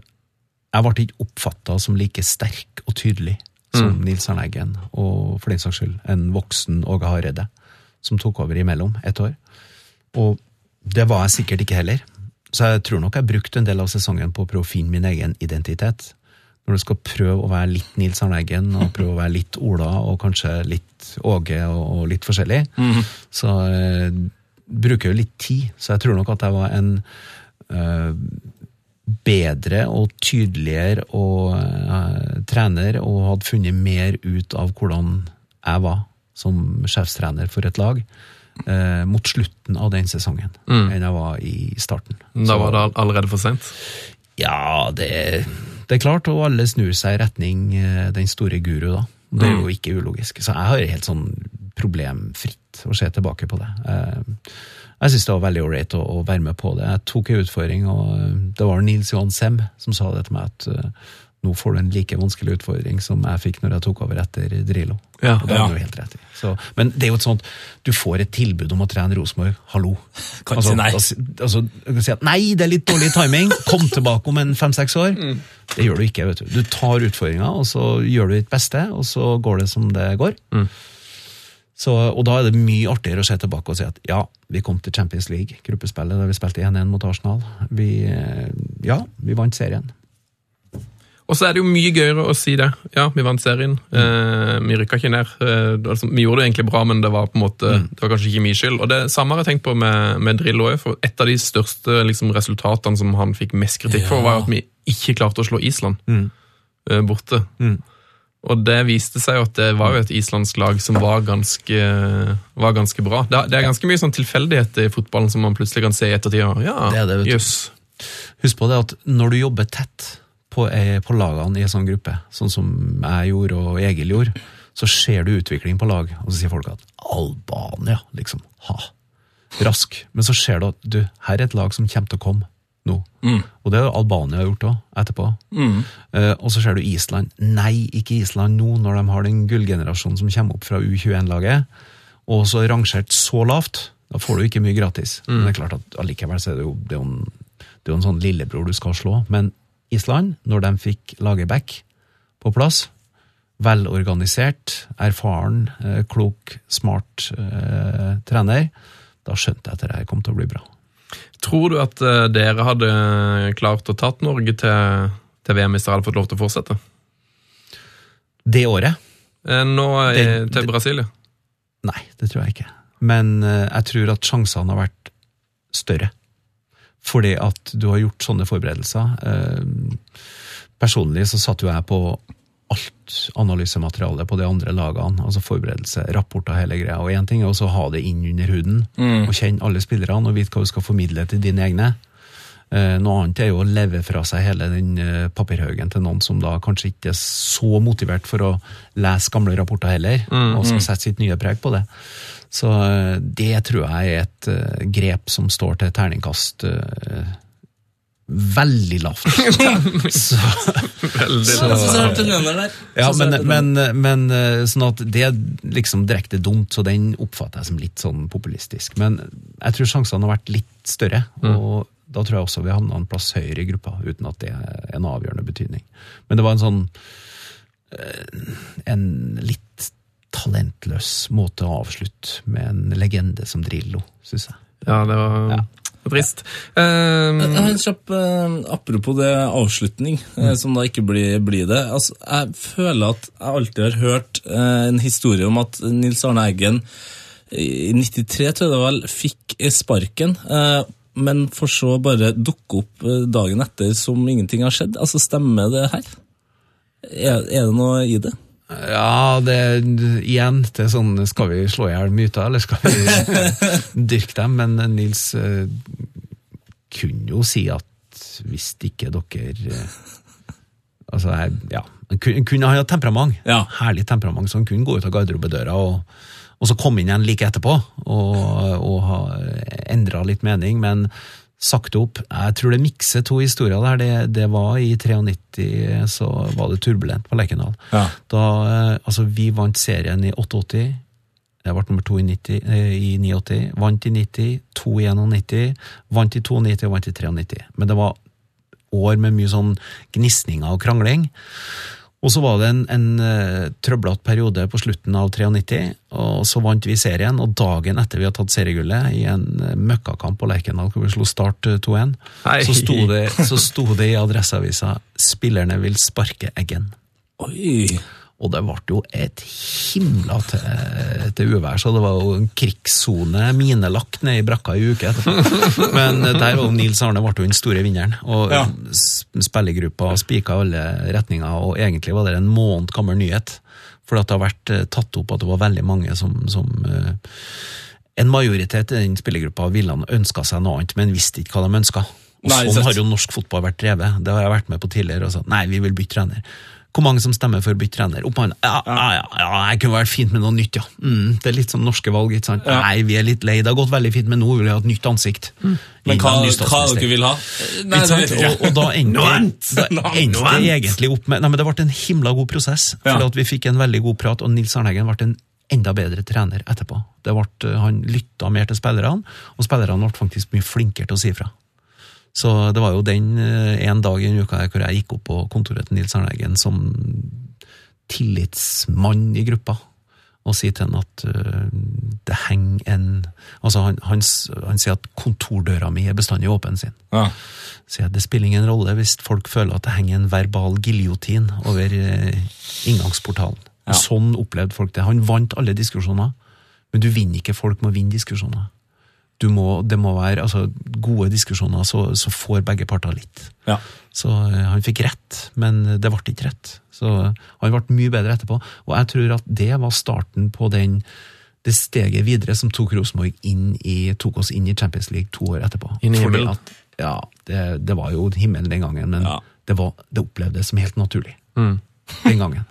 jeg ble ikke oppfatta som like sterk og tydelig som Nils Arne Eggen, og for den saks skyld en voksen Åge Hareide, som tok over imellom et år. Og det var jeg sikkert ikke heller. Så jeg tror nok jeg brukte en del av sesongen på å prøve å finne min egen identitet. Når du skal prøve å være litt Nils Arne Eggen, og prøve å være litt Ola, og kanskje litt Åge, og, litt forskjellig, så eh, bruker jeg jo litt tid. Så jeg tror nok at jeg var en eh, bedre og tydeligere og, eh, trener, og hadde funnet mer ut av hvordan jeg var som sjefstrener for et lag. eh, mot slutten av den sesongen enn jeg var i starten. Da var det allerede for seint. Ja, det, det er klart, og alle snur seg i retning eh, den store guru, da. Det er jo ikke ulogisk. Så jeg har helt sånn problemfritt å se tilbake på det. Eh, Jeg syns det var veldig ålreit å, å være med på det. Jeg tok en utfordring, og eh, det var Nils Johan Sem som sa det til meg, at uh, nå får du en like vanskelig utfordring som jeg fikk når jeg tok over etter Drillo. Ja. og det ja. jo helt rett i. Så, men det er jo et sånt, du får et tilbud om å trene Rosenborg, hallo. Kan ikke si nei. Altså, altså, si at nei, det er litt dårlig timing, kom tilbake om en fem-seks år. Det gjør du ikke, vet du. Du tar utfordringa, og så gjør du ditt beste, og så går det som det går. Så, og da er det mye artigere å se tilbake og si at ja, vi kom til Champions League, gruppespillet, der vi spilte 1-1 mot Arsenal. Vi, eh, ja, vi vant serien. Og så er det jo mye gøyere å si det. Ja, vi vant serien. Eh, vi rykka ikke ned. Eh, altså, vi gjorde det egentlig bra, men det var på en måte, det var kanskje ikke min skyld. Og det samme har jeg tenkt på med, med Drillo òg. Et av de største liksom, resultatene som han fikk mest kritikk for, var at vi ikke klarte å slå Island eh, borte. Og det viste seg jo at det var jo et islandsk lag som var ganske, var ganske bra. Det, det er ganske mye sånn tilfeldigheter i fotballen som man plutselig kan se i ettertid. Ja, Det det, yes. Husk på det at når du jobber tett på, eh, på lagene i en sånn gruppe, sånn som jeg gjorde og Egil gjorde, så ser du utvikling på lag, og så sier folk at Albania, liksom, ha. rask. Men så ser du at du, her er et lag som kommer til å komme nå. Og det har Albania gjort òg, etterpå. Eh, og så ser du Island. Nei, ikke Island nå, når de har den gullgenerasjonen som kommer opp fra U21-laget, og så rangert så lavt. Da får du ikke mye gratis. Men det er klart at allikevel så er det jo, det er jo en, det er en sånn lillebror du skal slå. Men Island, når de fikk Lagerbäck på plass, velorganisert, erfaren, eh, klok, smart eh, trener, da skjønte jeg at det kom til å bli bra. Tror du at eh, dere hadde klart å tatt Norge til, til VM hvis dere hadde fått lov til å fortsette? Det året Eh, Nå eh, Det- til Brasilia? Nei, det tror jeg ikke. Men eh, jeg tror at sjansene har vært større. Fordi at du har gjort sånne forberedelser. Eh, Personlig så satt jo jeg på alt analysematerialet på de andre lagene. Altså forberedelse, rapporter, hele greia. Og én ting er å ha det inn under huden, og kjenne alle spillerne og vite hva du skal formidle til dine egne. Eh, Noe annet er jo å leve fra seg hele den eh, papirhaugen til noen som da kanskje ikke er så motivert for å lese gamle rapporter heller, og skal sette sitt nye preg på det. Så eh, det tror jeg er et grep som står til terningkast veldig lavt. så, Veldig. Så, ja, men, men, men eh, sånn at det er liksom direkte dumt, så den oppfatter jeg som litt sånn populistisk. Men jeg tror sjansene har vært litt større, og da tror jeg også vi havna en plass høyere i gruppa, uten at det er en avgjørende betydning. Men det var en sånn eh, en litt talentløs måte å avslutte med en legende som Drillo, syns jeg. Ja, det var Ja. Trist. Eh, Jeg har en kjapp eh, Apropos det avslutning, eh, som da ikke blir, blir det. Altså, jeg føler at jeg alltid har hørt eh, en historie om at Nils Arne Eggen i 93, tror jeg det vel, fikk sparken. Eh, men for så bare dukke opp eh, dagen etter som ingenting har skjedd. Altså, Stemmer det her? Er, er det noe i det? Ja, det igjen, det er sånn Skal vi slå i hjel myter, eller skal vi dyrke dem? Men Nils eh, kunne jo si at hvis ikke dere eh, Altså, jeg, ja Han kunne, kunne ha temperament. Ja. Herlig temperament, så han kunne gå ut av garderobedøra og, og så komme inn igjen like etterpå og, og ha endra litt mening. Men sagt opp Jeg tror det mikser to historier der. Det, det var i 93, så var det turbulent på Lerkendal. Ja. Da, eh, altså, vi vant serien i 88. Jeg ble nummer to i, 90, eh, i 89. Vant i 90, to i 91. Vant i 92 og vant i 93. Men det var år med mye sånn gnisninger og krangling. Og så var det en, en uh, trøblete periode på slutten av 93, og så vant vi serien. Og dagen etter vi hadde tatt seriegullet, i en eh, møkkakamp på Lerkendal hvor vi slo Start eh, 2-1, så, sto det- så sto det i Adresseavisa 'Spillerne vil sparke Eggen'. Oi! Og det ble jo et himla til, til uvær, så det var jo en krigssone, minelagt nede i brakka i uke etterpå. Men der var Nils Arne ble jo den store vinneren, og Ja. spillergruppa spika alle retninger, og egentlig var det en måned gammel nyhet. For at det har vært eh, tatt opp at det var veldig mange som, som eh, En majoritet i den spillergruppa ville ønska seg noe annet, men visste ikke hva de ønska. Og sånn har jo norsk fotball vært drevet. Det har jeg vært med på tidligere. og sagt, Nei, vi vil bytte trener. Hvor mange som stemmer for å bytte trener? Opp med. Ja, ja, ja, ja, jeg kunne vært fint med noe nytt, ja. Mm, det er litt som norske valg, ikke sant. Ja. Nei, vi er litt lei, det har gått veldig fint, men nå vil vi ha et nytt ansikt. Men hva, hva dere vil ha? Sant? Og, og da endte det egentlig opp med Nei, men Det ble en himla god prosess. Ja. For at Vi fikk en veldig god prat, og Nils Arneggen ble en enda bedre trener etterpå. Det ble, han lytta mer til spillerne, og spillerne ble faktisk mye flinkere til å si fra. Så det var jo den eh, en dag i en uke hvor jeg gikk opp på kontoret til Nils Arne Eggen som tillitsmann i gruppa og sier til han at øh, det henger en Altså, han, han, han sier at kontordøra mi er bestandig åpen sin. Ja. sier jeg det spiller ingen rolle hvis folk føler at det henger en verbal giljotin over eh, inngangsportalen. Ja. Sånn opplevde folk det. Han vant alle diskusjoner, men du vinner ikke folk med å vinne diskusjoner. Du må, det må være altså, gode diskusjoner, så, så får begge parter litt. Ja. Så eh, han fikk rett, men det ble ikke rett. Så han ble mye bedre etterpå. Og jeg tror at det var starten på den, det steget videre som tok Rosenborg inn i, tok oss inn i Champions League to år etterpå. Inn i himmelen. At, ja, det, det var jo himmelen den gangen, men Ja. det, var, det opplevdes som helt naturlig Mm. den gangen.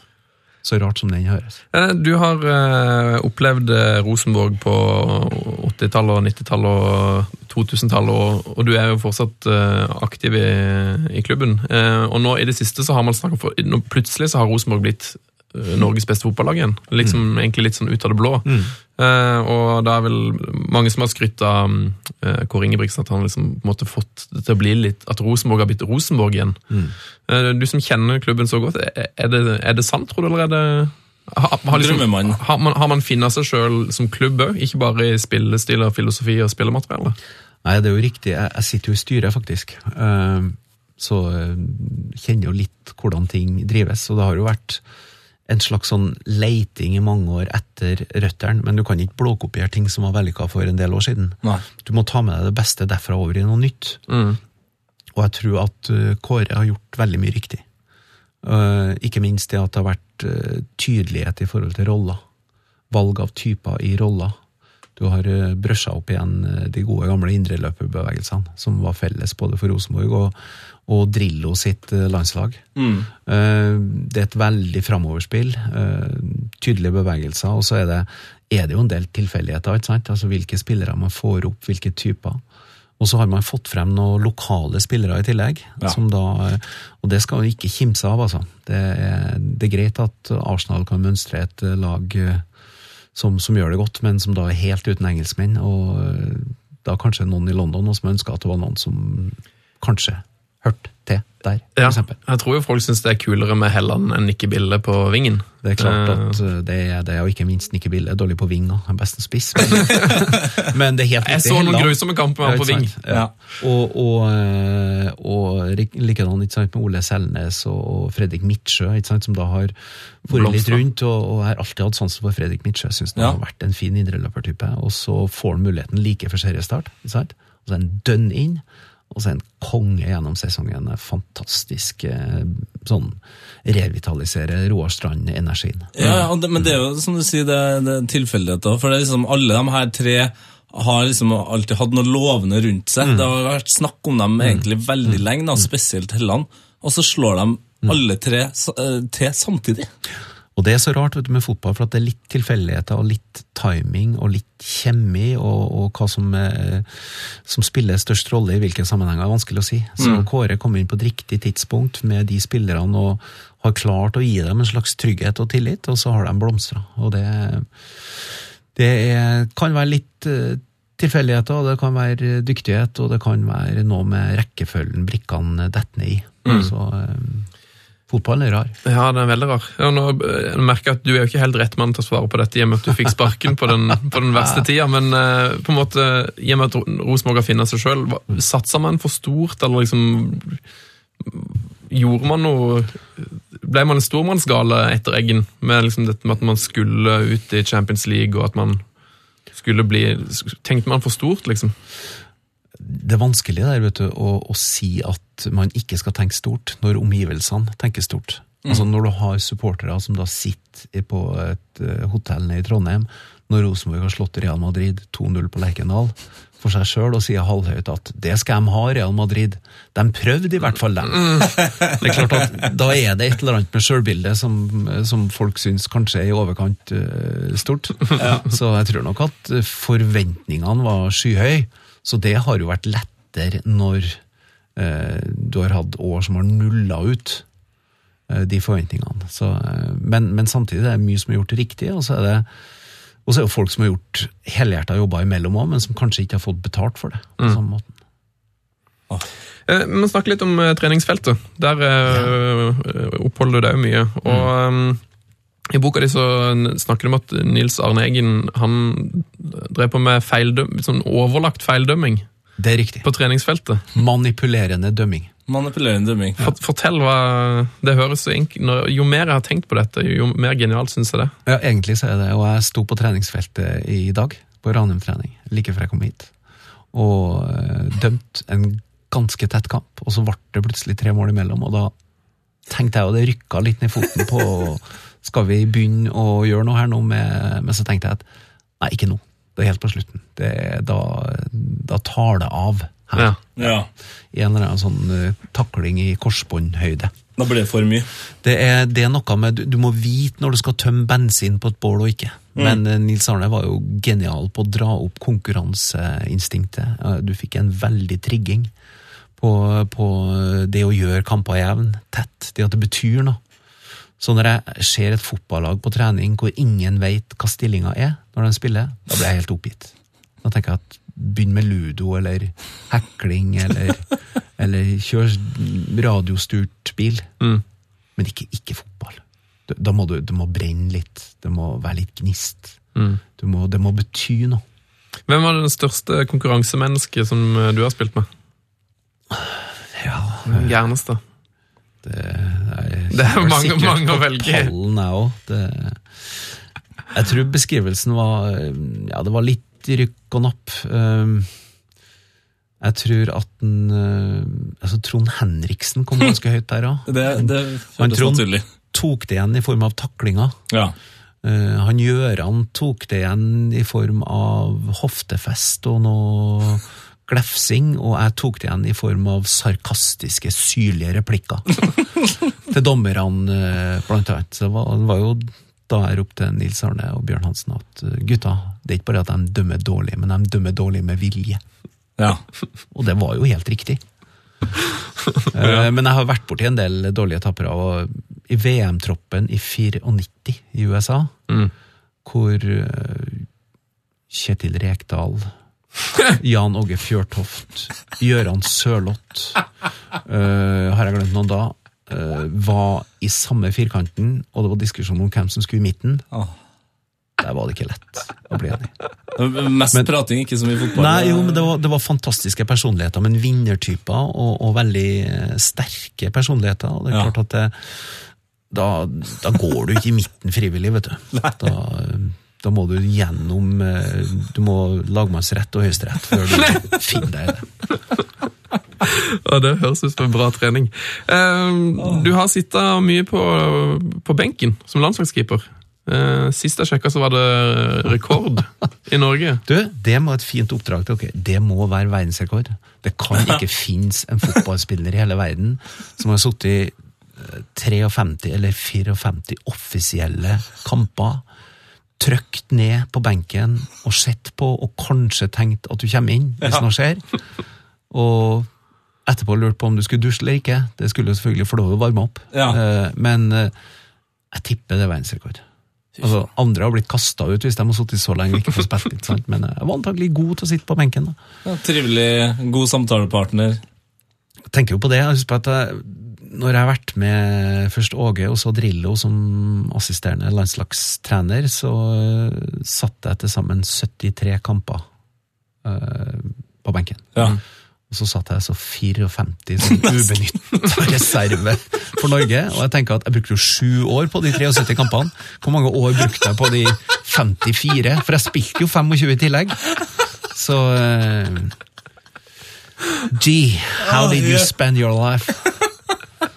Så rart som den høres. Eh, Du har uh, opplevd eh, Rosenborg på 80-tallet, og 90-tallet og 2000-tallet, og, og du er jo fortsatt uh, aktiv i, i klubben. Uh, og nå i det siste så har man snakket for, nå Plutselig så har Rosenborg blitt Norges beste fotballag igjen. Liksom Egentlig litt sånn ut av det blå. Eh, og det er vel mange som har skrytt av eh, Kåre Ingebrigtsen, at han liksom på en måte fått det til å bli litt At Rosenborg har blitt Rosenborg igjen. Eh, du som kjenner klubben så godt, er det, er det sant, tror du, eller er det har, har, liksom, har man, har man funnet seg sjøl som klubb òg, ikke bare i spillestil og filosofi og spillemateriale? Nei, det er jo riktig. Jeg, jeg sitter jo i styret, faktisk. Uh, så uh, kjenner jo litt hvordan ting drives. Og det har jo vært en slags sånn leiting i mange år etter røttene, men du kan ikke blåkopiere ting som var vellykka for en del år siden. Nei. Du må ta med deg det beste derfra over i noe nytt. Mm. Og jeg tror at eh, Kåre har gjort veldig mye riktig. Eh, ikke minst det at det har vært eh, tydelighet i forhold til roller. Valg av typer i roller. Du har uh, opp igjen de gode gamle indreløperbevegelsene, som var felles både for Rosenborg og, og Drillo sitt eh, landslag. Mm. det er et veldig framoverspill. eh, tydelige bevegelser, og så er det, er det jo en del tilfeldigheter. ikke sant? Altså Hvilke spillere man får opp, hvilke typer. Og så har man fått frem noen lokale spillere i tillegg. Ja. som da, Og det skal man ikke kimse av, altså. Det er, det er greit at Arsenal kan mønstre et eh, lag eh, som, som gjør det godt, men som da er helt uten engelskmenn. Og eh, da kanskje noen i London som ønsker at det var noen som kanskje hørte til der, Ja, eksempel. jeg tror jo folk syns det er kulere med Helland enn Nikke Bille på vingen. Det er klart Eh, at uh, det er det, og ikke minst Nikke Bille. Dårlig på ving og best spiss. Men, men det er helt Jeg så noen Helland- grusomme kamper med ham på ving. Ja. Og, og, eh, og likedan ikke sant, med Ole Selnes og og Fredrik Midtsjø, som da har vært litt rundt. Og, og har alltid hatt sansen for Fredrik Midtsjø. Syns han Ja. har vært en fin indreløpertype. Og så får han muligheten like før seriestart. Ikke sant? Og så er han dønn inn. Og så er han konge gjennom sesongen. Fantastisk eh, sånn revitalisere Roar Strand-energien. Ja, ja, men det er jo som du sier, det, det er tilfeldigheter. For det er liksom alle de her tre har liksom alltid hatt noe lovende rundt seg. Det har vært snakk om dem egentlig veldig lenge, da, spesielt Helland. Og så slår de alle tre eh, til samtidig. Og det er så rart vet du, med fotball, for at det er litt tilfeldigheter og litt timing og litt kjemi, og, og hva som, eh, som spiller størst rolle i hvilke sammenhenger, er vanskelig å si. Så Kåre kom inn på et riktig tidspunkt med de spillerne og har klart å gi dem en slags trygghet og tillit, og så har de blomstra. Og det, det er, kan være litt eh, tilfeldigheter, og det kan være dyktighet, og det kan være noe med rekkefølgen brikkene detter ned i. Så eh, fotballen er rar. Ja, den er veldig rar. Ja, nå jeg merker jeg at Du er jo ikke helt rett mann til å svare på dette, i og med at du fikk sparken på den, på den verste tida. Men uh, på en måte, i og med at Rosenborg har funnet seg sjøl, satsa man for stort, eller liksom Gjorde man noe Ble man en stormannsgale etter Eggen, med liksom dette med at man skulle ut i Champions League, og at man skulle bli Tenkte man for stort, liksom? Det er vanskelig der, vet du, å, å si at man ikke skal tenke stort når omgivelsene tenker stort. Altså Når du har supportere som da sitter på et eh, hotell nede i Trondheim, når Rosenborg har slått Real Madrid 2-0 på Lerkendal, for seg sjøl og sier halvhøyt at det skal de ha, Real Madrid. De prøvde i hvert fall, dem. Det er klart at Da er det et eller annet med sjølbildet som, som folk syns kanskje er i overkant uh, stort. Så jeg tror nok at forventningene var skyhøye. Så det har jo vært lettere når eh, du har hatt år som har nulla ut eh, de forventningene. Så, eh, men, men samtidig det er mye som er gjort riktig, og så er det og så er det jo folk som har gjort helhjerta jobber imellom òg, men som kanskje ikke har fått betalt for det. på samme måten. Eh, Vi må litt om treningsfeltet. Der ja. oppholder du deg mye. Og eh, I boka di så snakker du om at Nils Arne Eggen han drev på med feildøm, sånn overlagt feildømming Det er riktig. på treningsfeltet. Manipulerende dømming. Manipulerende dømming. Ja. Fortell hva Det høres så når- Jo mer jeg har tenkt på dette, jo mer genialt syns jeg det. Ja, egentlig så er det, og jeg sto på treningsfeltet i dag, på Ranum trening, like før jeg kom hit, og eh, dømt en ganske tett kamp, og så ble det plutselig tre mål imellom, og da tenkte jeg, jo det rykka litt ned i foten på, skal vi begynne å gjøre noe her nå, med, men så tenkte jeg at, nei, ikke nå, det er helt på slutten, det, da, da tar det av her, Ja. Ja. i en eller annen sånn uh, takling i korsbåndhøyde. Da blir det for mye. Det er, det er noe med, du, du må vite når du skal tømme bensin på et bål og ikke. Men uh, Nils Arne var jo genial på å dra opp konkurranseinstinktet. Uh, Du fikk en veldig trigging på, på det å gjøre kamper jevn, tett, det at det betyr noe. Så når jeg ser et fotballag på trening hvor ingen vet hva stillinga er når de spiller, da blir jeg helt oppgitt. Da tenker jeg at begynn med ludo eller hekling eller, eller kjør radiostyrt bil. Men ikke, ikke fotball. Da- må du, du må brenne litt. Det må være litt gnist. Du må, det må bety noe. Hvem var det største konkurransemennesket som eh, du har spilt med? Ja, Den Gærneste. Det er, Det er mange- mange å velge i. jeg også. Det- Jeg tror beskrivelsen var Ja, det var litt rykk og napp. Um, Jeg tror at den uh, altså Trond Henriksen kom ganske høyt der òg. Det, det Men Trond naturlig. tok det igjen i form av taklinga. Ja. Eh, han Gjøran tok det igjen i form av hoftefest og noe glefsing, og jeg tok det igjen i form av sarkastiske, syrlige replikker. til dommerne, eh, blant annet. Så det var, det var jo da jeg ropte Nils Arne og Bjørn Hansen at eh, gutta, det er ikke bare at de dømmer dårlig, men de dømmer dårlig med vilje. ja. Og det var jo helt riktig. Eh, Men jeg har vært borti en del dårlige tappere. og I VM-troppen i 94 i USA, hvor eh, Kjetil Rekdal, Jan Åge Fjørtoft, Gøran Sørloth Uh, Har jeg glemt noen da? Uh, var i samme firkanten, og det var diskusjon om hvem som skulle i midten. Der var det ikke lett å bli enig. Mest Men- prating, ikke så mye fotball. Nei, jo, men det var, det var fantastiske personligheter, men vinnertyper og, og veldig eh, sterke personligheter. Og det er Ja. klart at det, da, da går du ikke i midten frivillig, vet du. Da, da må du gjennom eh, Du må lagmannsrett og høyesterett før du finner deg i det. Ja, Det høres ut som en bra trening. Eh, Du har sittet mye på, på benken som landslagskeeper. Eh, Sist jeg sjekka, så var det rekord i Norge. Du, det må et fint oppdrag til dere. Det må være verdensrekord. Det kan ikke finnes en fotballspiller i hele verden som har sittet i eh, 53 eller 54 offisielle kamper, trykt ned på benken og sett på og kanskje tenkt at du kommer inn hvis noe skjer, og etterpå lurt på om du skulle dusje eller ikke. Det skulle jo selvfølgelig få lov å varme opp, Ja. Eh, men eh, jeg tipper det er verdensrekord. Altså, andre har blitt kasta ut hvis de har sittet så lenge og ikke får spilt litt, sant? men jeg var antagelig god til å sitte på benken. da. Ja, trivelig, god samtalepartner. Jeg tenker jo på det. Jeg husker på at jeg, når jeg har vært med først Åge og så Drillo som assisterende landslagstrener, så uh, satt jeg til sammen 73 kamper uh, på benken. Ja. Og så satt jeg så 54 som ubenytta reserve for Norge. Og jeg tenker at jeg brukte jo sju år på de 73 kampene. Hvor mange år brukte jeg på de 54? For jeg spilte jo 25 i tillegg. Så uh, Gee, how did you spend your life?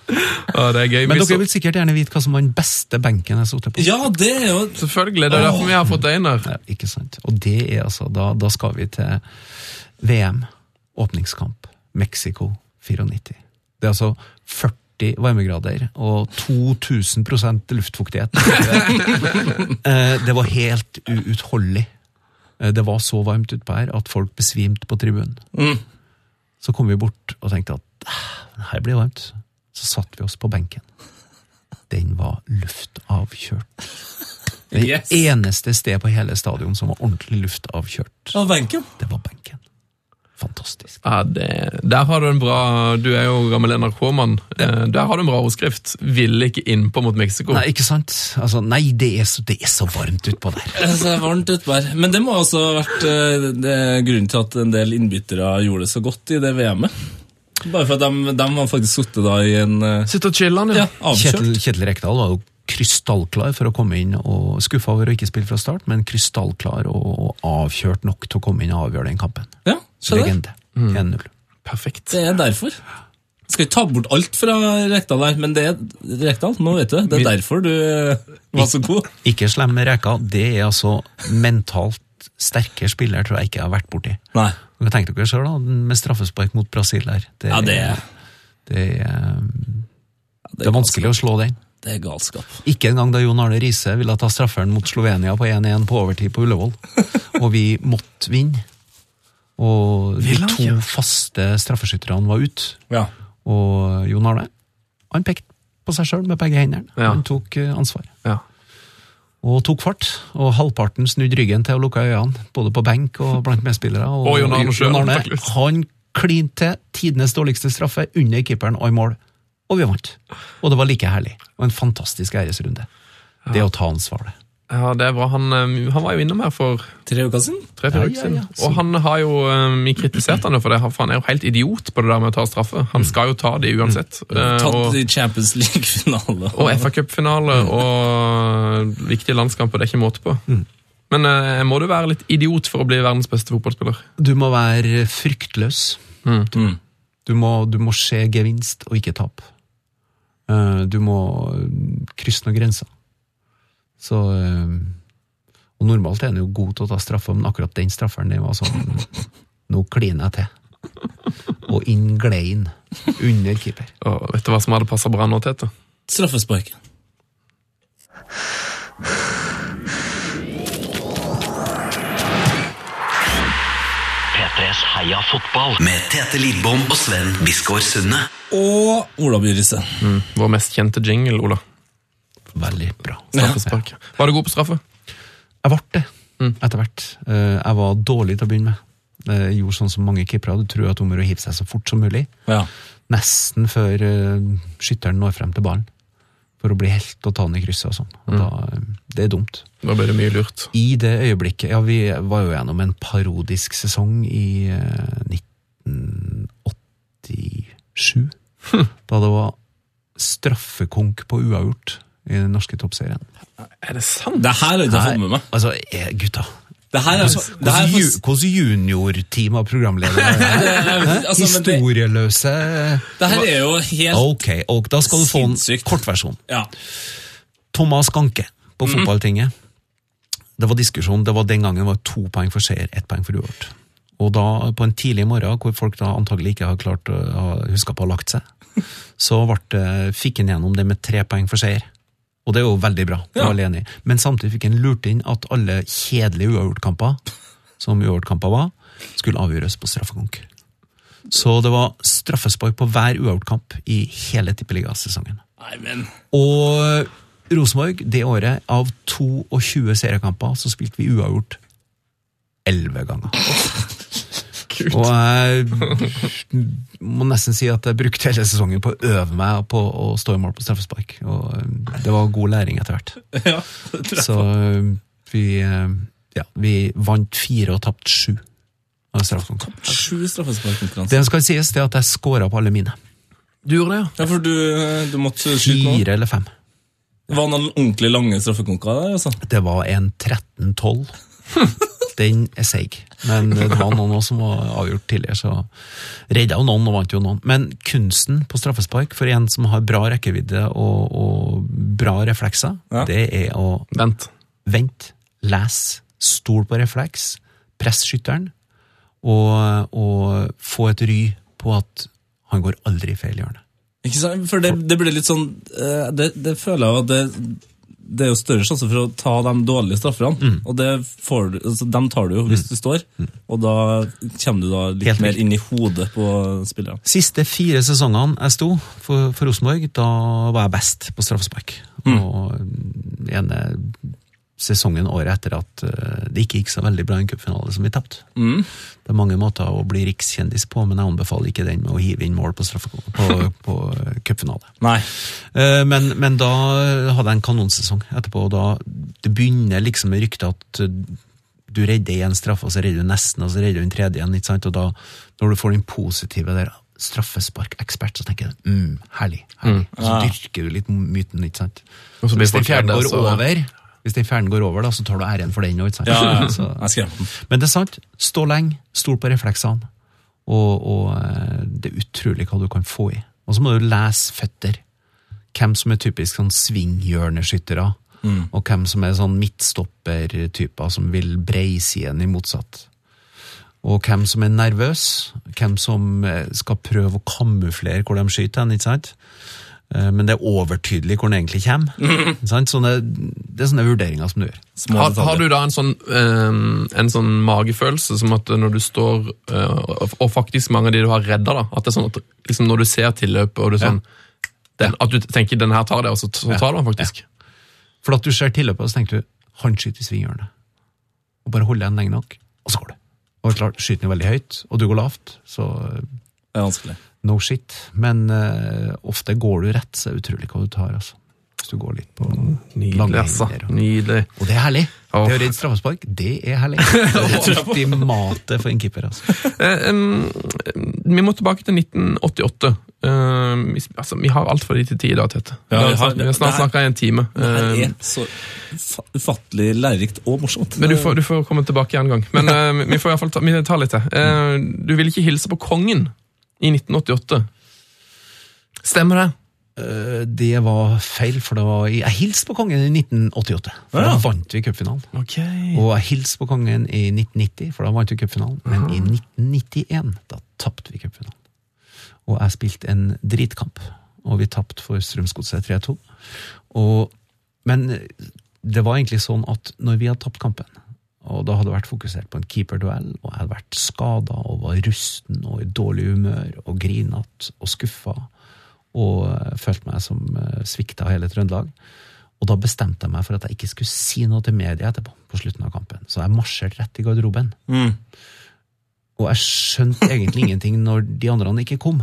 Ja, det er gøy. Men dere vil sikkert gjerne vite hva som var den beste benken jeg satt på. ja, det er jo Selvfølgelig, det er derfor vi har fått her. Ja, ikke sant. Og det er altså, da, da skal vi til VM, åpningskamp, Mexico 94. Det er altså 40 varmegrader og 2000 luftfuktighet. Eh, det var helt uutholdelig. Eh, Det var så varmt utpå her at folk besvimte på tribunen. Så kom vi bort og tenkte at "Ah, her blir det varmt. Så satte vi oss på benken. Den var luftavkjørt. Det Yes. eneste sted på hele stadion som var ordentlig luftavkjørt, Ja, benken. det var benken. Fantastisk. Ja, det, Der har du en bra Du er jo gammel NRK-mann. Ja. Der har du en bra overskrift. Ville ikke innpå mot Mexico. Nei, ikke sant? Altså, nei, det er så, det er så varmt utpå der. Det er varmt utpå der. Men det må også ha vært eh, det grunnen til at en del innbyttere gjorde det så godt i det VM-et. Bare for at de, de har faktisk sittet da i en eh, Sitte og chille, ja, ja. Kjetil, Kjetil Rekdal var jo krystallklar for å komme inn, og skuffa over å ikke spille fra start, men krystallklar og, og avkjørt nok til å komme inn og avgjøre den kampen. Ja. Legende. 1-0. Perfekt. Det er derfor. Skal ikke ta bort alt fra Rekdal der, men det er Rekdal, nå vet du det. Er derfor du eh, var så god. Ikke slem med reka, det er altså mentalt sterke spillere tror jeg ikke jeg har vært borti. Nei. Dere tenke dere da, med straffespark mot Brasil her. Det, Ja, det det Det er vanskelig å slå den. Det er galskap. Ikke engang da Jon Arne Riise ville ta strafferen mot Slovenia på 1-1 på overtid på Ullevål, og vi måtte vinne. Og de to faste straffeskytterne var ute, Ja. og Jon Arne han pekte på seg sjøl med begge hendene. Ja. Han tok ansvaret. ansvar. Ja. Og tok fart, og halvparten snudde ryggen til og lukka øynene, både på benk og blant medspillere. Og, Og Jon Arne han klinte til tidenes dårligste straffe under keeperen og i mål. Og vi vant. Og det var like herlig. Og en fantastisk æresrunde. Det å ta ansvar, det. Ja, det er bra. Han, eh, han var jo innom her for Tre uker siden? tre-fire Ja, uker siden. ja. Og han har jo eh, vi kritisert han jo for det, for han er jo helt idiot på det der med å ta straffe. Han skal jo ta det uansett. Eh, Tatt og i Champions League-finale. og FA Cup-finale og viktige landskamper, det er ikke måte på. Men eh, må du være litt idiot for å bli verdens beste fotballspiller? Du må være fryktløs. Mm. Du må, du må se gevinst og ikke tap. Eh, Du må krysse noen grenser. Så eh, Og normalt er han jo god til å ta straffer, men akkurat den strafferen, det var sånn Nå kliner jeg til. Og inn glein under keeper. Og vet du hva som hadde passa bra nå, Tete? Straffesparken. P3s Heia fotball med Tete Lidbom og Sven Biskår Sunde. Og Ola By Mm, Vår mest kjente jingle, Ola. Veldig bra. Straffespark. Var du god på straffe? Jeg ble det, etter hvert. Eh, Jeg var dårlig til å begynne med. Jeg gjorde sånn som mange keepere. Du tror at om å hive seg så fort som mulig. Ja. nesten før uh, skytteren når frem til ballen. For å bli helt og ta den i krysset og sånn. Mm. da, eh, det er dumt. Da ble det mye lurt. I det øyeblikket Ja, vi var jo gjennom en parodisk sesong i eh, 1987. Da det var straffekonk på uavgjort i den norske toppserien. Er det sant? Det her har jeg ikke fått med meg. Altså, eh, gutta Det det faktisk- juniorteam av programledere er det? altså, Historieløse det her er jo helt Ok, og da skal du få en kortversjon. Ja. Thomas Ganke på fotballtinget. Det var diskusjon, det var den gangen det var to poeng for seier, ett poeng for uavgjort. Og da, på en tidlig morgen, hvor folk da antagelig ikke har klart å huske på å ha lagt seg, så ble fikk han gjennom det med tre poeng for seier. Og det er jo veldig bra, Ja. Men samtidig fikk en lurt inn at alle kjedelige uavgjortkamper, som uavgjortkamper var, skulle avgjøres på straffekonk. Så det var straffespark på hver uavgjortkamp i hele tippeligasesongen. Og Rosenborg, det året, av 22 seriekamper, så spilte vi uavgjort 11 ganger. Og jeg må nesten si at jeg brukte hele sesongen på å øve meg på å stå i mål på straffespark. Og eh, det var god læring etter hvert. Ja. Så eh, vi, eh, ja, vi vant fire og tapte sju. Sju straffesparkkonkurranser. Det som skal sies, det er at jeg scora på alle mine. Du gjorde det, ja. Ja, for du, du måtte skyte nå. Fire eller fem. Det var noen ordentlig lange straffekonker altså. Det var en 13-12. Den er seig. Men det var noen også som var avgjort tidligere, så redda jo noen og vant jo noen. Men kunsten på straffespark, for en som har bra rekkevidde og, og bra reflekser, Ja. det er å Vent. Vent, lese, stol på refleks, press skytteren, og, og få et ry på at han går aldri i feil hjørne. Ikke sant? For det, det blir litt sånn eh, det, det føler jeg at det, det er jo større sjanse for å ta de dårlige strafferne. Og det får altså, dem tar du jo hvis du står, og da kommer du da litt Helt mer inn i hodet på spillerne. Siste fire sesongene jeg sto for, for Rosenborg, da var jeg best på straffespark. Og den ene sesongen året etter at eh, det ikke gikk så veldig bra i en cupfinale som vi tapte. Det er mange måter å bli rikskjendis på, men jeg anbefaler ikke den med å hive inn mål på, på, på eh, cupfinale. Eh, Men, men da hadde jeg en kanonsesong etterpå, og da det begynner liksom med ryktet at eh, du redder én straffe, og så redder du nesten, og så redder du den tredje igjen. ikke sant? Og da, når du får den positive der, straffesparkekspert, så tenker jeg mm, herlig. herlig. Og så dyrker du litt myten, ikke sant. Og så blir Hvis den fjerde går så- over, hvis den ferden går over, da, så tar du æren for den òg, ikke sant. Ja, men det er sant. Stå lenge, stol på refleksene. Og, og eh, det er utrolig hva du kan få i. Og så må du lese føtter. Hvem som er typisk sånn svinghjørneskyttere, og hvem som er sånn midtstoppertyper som vil breisiden i motsatt. Og hvem som er nervøs, hvem som eh, skal prøve å kamuflere hvor de skyter hen, ikke sant? Eh, Men det er overtydelig hvor den egentlig kommer. Sant? Sånne, det er sånne vurderinger som du gjør. Har, har du da en sånn, eh, en sånn magefølelse som at når du står eh, og- Og faktisk mange av de du har redda, da. At det er sånn at liksom når du ser tilløpet, og du sånn det, At du tenker 'den her tar det', og så, så tar du den faktisk. For at du ser tilløpet, og så tenker du han skyter i svinghjørnet. Og bare holder den lenge nok, og så går det. Og klart, Skyter den veldig høyt, og du går lavt, så Det er vanskelig. no shit. Men uh, ofte går du rett, så er det utrolig hva du tar. altså. Hvis du går litt på Nydelig, lange altså. Nydelig. og det er herlig. Oh. Det å redde straffespark, det er herlig. Det er ultimatet for en keeper. altså. Eh, em, vi må tilbake til 1988. Eh, vi, altså, vi har altfor lite tid i dag, Tete. Ja, vi, har- vi har snart det snakka i en time. Det Eh, er så ufattelig lærerikt og morsomt. men du får, du får komme tilbake en gang. Men uh, vi får i hvert fall ta, vi tar litt til. Uh, du vil ikke hilse på kongen i 1988. Stemmer det? Eh, Det var feil, for det var, jeg hilste på kongen i 1988. For Ja. da vant vi cupfinalen. Okay. Og jeg hilste på kongen i 1990, for da vant vi cupfinalen. Men i 1991, da tapte vi cupfinalen. Og jeg spilte en dritkamp, og vi tapte for Strømsgodset 3-2. Men det var egentlig sånn at når vi hadde tapt kampen, og da hadde jeg vært fokusert på en keeperduell, og jeg hadde vært skada og var rusten og i dårlig humør og grinete og skuffa, og eh, følte meg som uh, svikta hele Trøndelag. Og da bestemte jeg meg for at jeg ikke skulle si noe til media etterpå, på slutten av kampen. Så jeg marsjerte rett i garderoben. Mm. Og jeg skjønte egentlig ingenting når de andre ikke kom.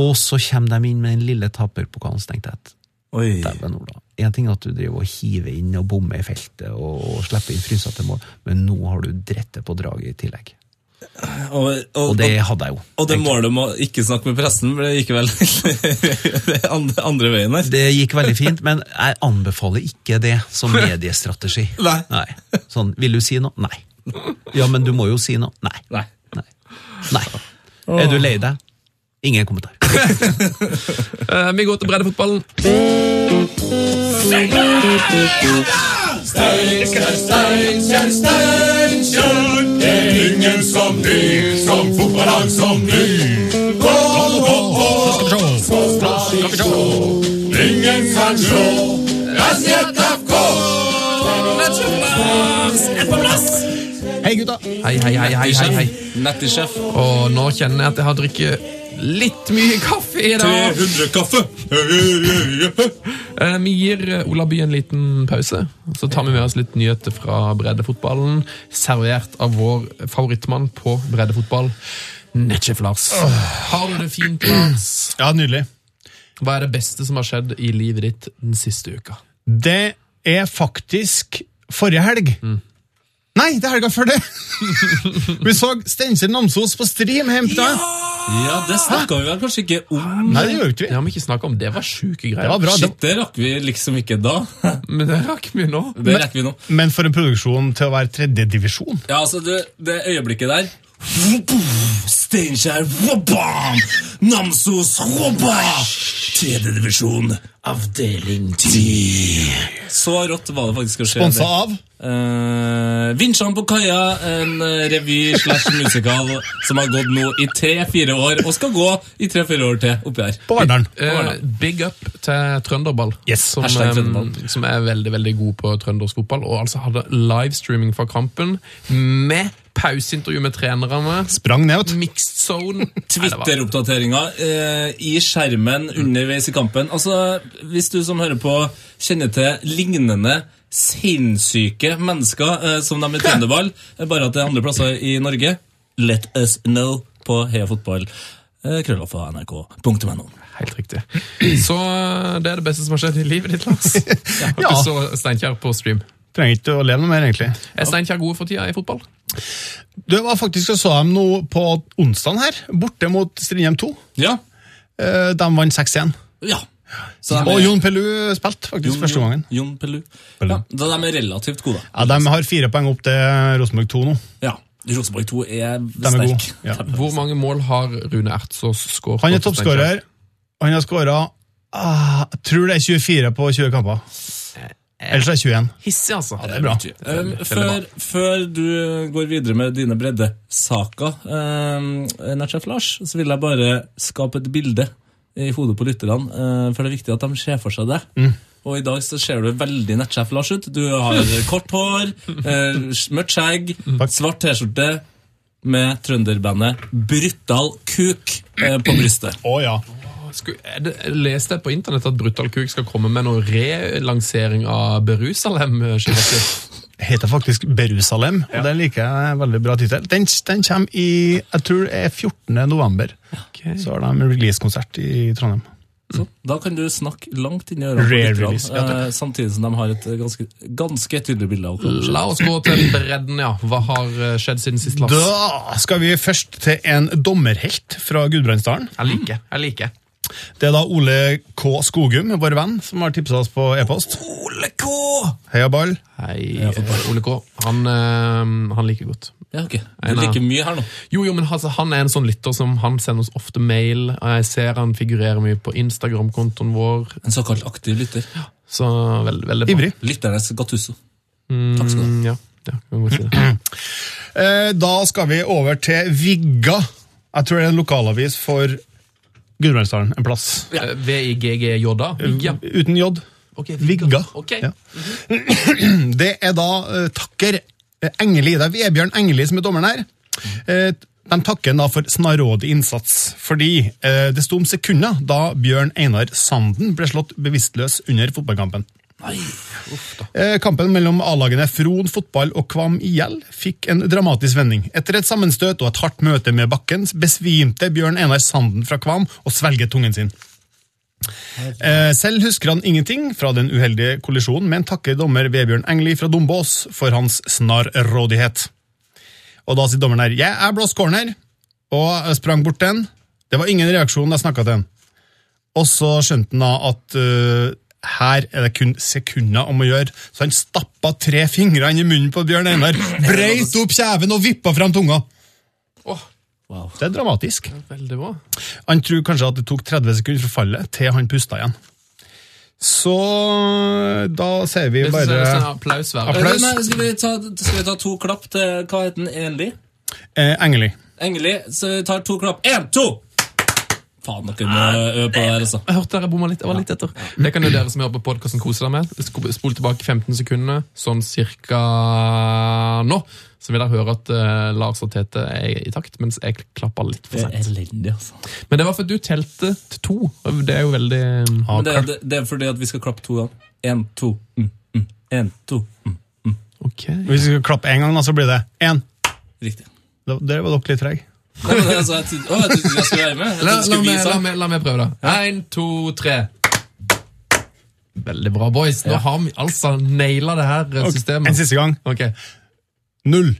Og så kommer de inn med den lille taperpokalen, så tenkte jeg at. Dæven Ola. En ting er at du driver og hiver inn og bommer i feltet og, og slipper inn frysete mål, men nå har du dritt det på draget i tillegg. Og, og, Og det hadde jeg jo. og det målet om å ikke snakke med pressen ble gikk vel andre, andre veien her. Det gikk veldig fint, men jeg anbefaler ikke det som mediestrategi. Nei. Sånn, vil du si noe? Nei. Ja, men du må jo si noe. Nei. Nei. Nei. Nei. Er du lei deg? Ingen kommentar. Eh, vi går til breddefotballen. Ingen som ny, som fotballag som ny. Gå, gå, gå, skal vi sjå. Ingen kan sjå FK. Hei, gutta! Hei, hei, hei, hei, hei. Og nå kjenner jeg at jeg har drukket litt mye kaffe i dag. 300 kaffe! Eh, Vi gir Olaby By en liten pause. Så tar vi med oss litt nyheter fra breddefotballen, servert av vår favorittmann på breddefotball, Netchef Lars. Har du det fint, Lars? Ja, nydelig. Hva er det beste som har skjedd i livet ditt den siste uka? Det er faktisk forrige helg. Nei, det er helga før det! vi så Steinkjer Namsos på stream hjemme til deg. Ja, det snakka vi vel kanskje ikke om. Nei, det gjør ikke Det vi. har vi ikke snakket om. Det var sjuke greier. Det var bra. Shit, det rakk vi liksom ikke da. Men det rakk vi nå. Det rakk vi nå. Men for en produksjon til å være tredjedivisjon. Ja, altså, det, det øyeblikket der Steinkjer, wabam! Namsos, wabam! Tredje divisjon, avdeling 10. Så rått var det faktisk å skje. Sponsa det. av Uh, Vinsjan på kaia, en eh, revy slash musical som har gått nå i tre-fire år, og skal gå i tre-fire år til oppi her. på Verdalen. Uh, big up til Trønderball, Yes, som, Trønderball. Um, som er veldig veldig god på trøndersk fotball. Og altså hadde livestreaming fra kampen med pauseintervju med trenerne. Sprang ned. Mixed zone. Twitter-oppdateringer uh, i skjermen underveis i kampen. Altså, Hvis du som hører på kjenner til lignende sinnssyke mennesker eh, som de i Trønderball, eh, bare at det er andre plasser i Norge, let us know på Heia Fotball. Eh, Krøllalfa nrk.no. Helt riktig. Så det er det beste som har skjedd i livet ditt, Lars. Ja. Ja. Du så Steinkjer på stream. Trenger ikke å leve noe mer, egentlig. Er Steinkjer gode for tida i fotball? Du, var faktisk, og så dem nå på onsdag her, borte mot Strindheim 2. Ja. Eh, De vant 6-1. ja. Så de Og Jon Pellu spilte faktisk første gangen. Jon Pellu. Ja, da de er relativt gode. Ja, De har fire poeng opp til Rosenborg 2 nå. Ja. Rosenborg 2 er er sterk. ja. Hvor mange mål har Rune Ertsås skåret? Han er toppskårer. Han har skåra ah, Jeg tror det er 24 på 20 kamper. Ellers er det 21. Hissig, altså. det er bra. Um, før, før du går videre med dine breddesaker, um, Natchef Lars, så vil jeg bare skape et bilde i hodet på lytterne, eh, for det er viktig at de ser for seg det. Og i dag så ser du veldig nettsjef Lars ut. Du har kort hår, eh, mørkt skjegg, svart T-skjorte med trønderbandet Brutal Kuk eh, på brystet. Å ja. Sku- er det- Jeg på internett at Brutal Kuk skal komme med noen relansering av Berusalem-skiva si. Heter faktisk Berusalem, og den liker jeg veldig bra tittel. Den, den kommer i jeg tror det er 14. november. Så har de releasekonsert i Trondheim. Så, da kan du snakke langt inn i ørene ja, eh, samtidig som de har et ganske, ganske tydelig bilde av. La oss gå til bredden, ja. Hva har eh, skjedd siden sist, Lars? Da skal vi først til en dommerhelt fra Gudbrandsdalen. Jeg liker. Jeg liker. Det er da Ole K. Skogum, vår venn, som har tipsa oss på e-post. Ole K! Heia ball. Hei, eh, Ole K. Han, eh, han liker godt. Ja, ok. Du liker mye her nå. Jo, jo, men altså, Han er en sånn lytter som han sender oss ofte mail. og Jeg ser han figurerer mye på Instagram-kontoen vår. En såkalt aktiv lytter. Så veldig, veldig bra. Ivrig. Lytternes Gattusso. Takk skal du ha. Mm, ja, ja, kan godt si det. Eh, Da skal vi over til Vigga. Jeg tror det er en lokalavis for Gudbrandsdalen en plass. Eh, V-I-G-G-J-A? Ja. Uten J. Okay, Vigga. Okay. Ja. Det er da eh, takker eh, Engeli. Det er Vebjørn Engeli som er dommeren her. Eh, de takker da for snarrådig innsats, fordi eh, det sto om sekunder da Bjørn Einar Sanden ble slått bevisstløs under fotballkampen. Eh, Kampen mellom A-lagene Fron fotball og Kvam IL fikk en dramatisk vending. Etter et sammenstøt og et hardt møte med bakken besvimte Bjørn Einar Sanden fra Kvam og svelget tungen sin. Eh, Selv husker han ingenting fra den uheldige kollisjonen, men takker dommer Vebjørn Engli fra Dombås for hans snarrådighet. Og da sier dommeren her, jeg er blåst corner, og sprang bort den. Det var ingen reaksjon da jeg snakket til den. Og så skjønte han da at øh, her er det kun sekunder om å gjøre, så han stappa tre fingre inn i munnen på Bjørn Einar, breit opp kjeven og vippa fram tunga. Åh, Wow. Det er dramatisk. veldig bra. Han tror kanskje at det tok 30 sekunder fra fallet til han pusta igjen. Så da sier vi Det er sånn applaus. Applaus. Nei, skal, vi ta, skal vi ta to klapp til Hva heter den? Enli? eh, Engeli. Engeli. Så vi tar to klapp. Én, to! Faen, dere må øve på det her, altså. Jeg hørte dere bomma litt. Jeg var litt etter. Det kan jo dere som hører på podkasten, kose dere med. Spol tilbake 15 sekunder, sånn cirka nå. Så vil dere høre at uh, Lars og Tete er i takt, mens jeg klapper litt for sent. Det er elendig, altså. Men det var fordi du telte til to. Det er jo veldig Ja, Men det, det, det er fordi at vi skal klappe to ganger. Én, to, mm, mm. Én, to, mm. Ok. Hvis vi skal klappe én gang, så blir det én. Riktig. Det, var dere litt trege. Nei, men altså, jeg trodde å, jeg trodde jeg skulle være med. Jeg La, trodde la, skulle meg, vise. la, meg, la meg prøve, da. Én, to, tre. Veldig bra, boys. Nå har vi altså naila det her eh, En systemet. siste gang. Ok. Null.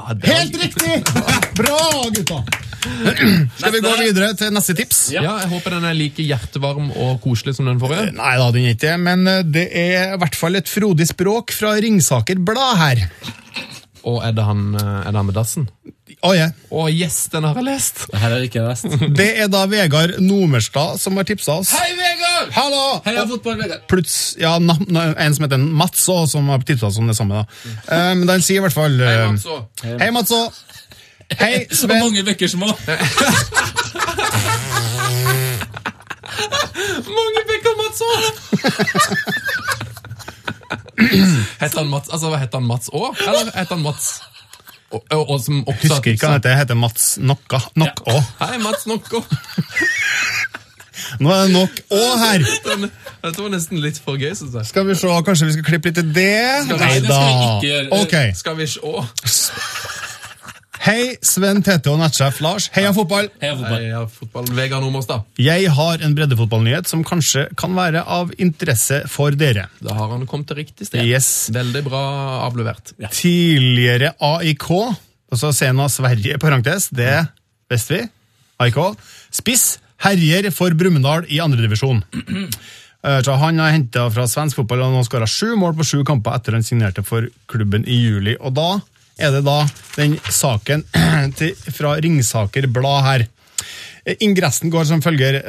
Ah, det var- Helt riktig! Bra, gutta! Skal vi gå videre til neste tips? Ja, jeg håper den er like hjertevarm og koselig som den forrige. Nei da, den er ikke det, men eh, det er i hvert fall et frodig språk fra Ringsaker Blad her. Og er det han, eh, er det han med dassen? Å ja. Å, yes, den har jeg lest! Det her er ikke lest. Det er da Vegard Nomerstad som har tipsa oss. Hei, Vegard! Hallo! Heia fotball, Vegard! Pluts, ja, na, na, en som heter Mats òg, som har tipsa oss om det samme. da. Men um, han sier i hvert fall Hei, eh, Mats, òg! Hei, Mats òg! Hei, Så Sven. mange bekker små. Mange bekker, Mats òg! Heter han Mats Altså, heter han Mats òg? Eller heter han Mats og, og, og som også Husker ikke han heter. Heter Mats Nokka. Nok Å. Hei, Mats Nokka. Nå er det nok Å her. Dette var nesten litt for gøy, Synes jeg. Skal vi se, kanskje vi skal klippe litt til det? Skal vi- Nei da. skal vi ikke gjøre. Ok. Skal vi se Å, Hei, Sven Tete og nettsjef Lars. Heia fotball! Heia fotball. Heia fotball. Vegard Omerstad. Jeg har en breddefotballnyhet som kanskje kan være av interesse for dere. Da har han kommet til riktig sted. Yes. Veldig bra avlevert. Tidligere AIK, altså Sena Sverige, parentes, det visste vi. AIK. Spiss herjer for Brumunddal i andredivisjon. Så han har henta fra svensk fotball og nå skåra sju mål på sju kamper etter han signerte for klubben i juli. Og da er det da den saken til, fra Ringsaker Blad her. Eh, Ingressen går som følger.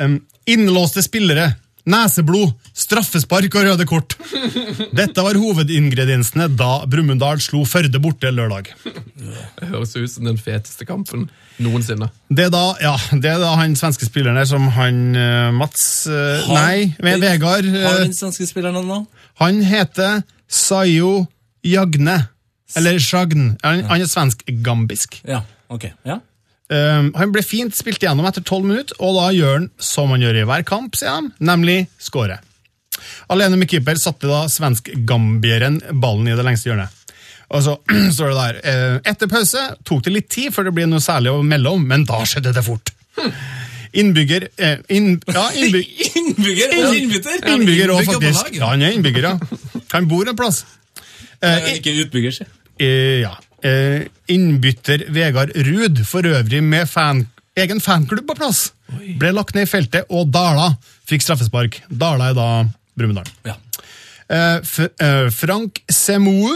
Innlåste spillere neseblod, straffespark og røde kort. Dette var hovedingrediensene da Brumunddal slo Førde borte lørdag. Det høres ut som den feteste kampen noensinne. Det er da, ja, det er da han svenske spilleren der som han eh, Mats han, Nei, Ve- Vegard. Har han den svenske spilleren nå? navn? Han heter Sayo Jagne. Eller Sjagn. Han, han er svensk-gambisk. Ja, ok. Ja. Um, han ble fint spilt igjennom etter tolv minutter, og da gjør han som han gjør i hver kamp, sier han, nemlig skåre. Alene med keeper satte da svensk-gambieren ballen i det lengste hjørnet. Og så står det der eh, Etter pause tok det litt tid før det ble noe særlig å melde om, men da skjedde det fort. Innbygger eh, inn, Ja, innbyg, Innbygger og innbytter! innbygger òg, faktisk. Ja, han er innbygger, ja. Han bor en plass. Eh, Ikke utbygger, si. Eh, ja. Eh, innbytter Vegard Ruud, for øvrig med fan, egen fanklubb på plass, ble lagt ned i feltet, og Dala fikk straffespark. Dala er da Brumunddal. Ja. Eh, eh, Frank Semou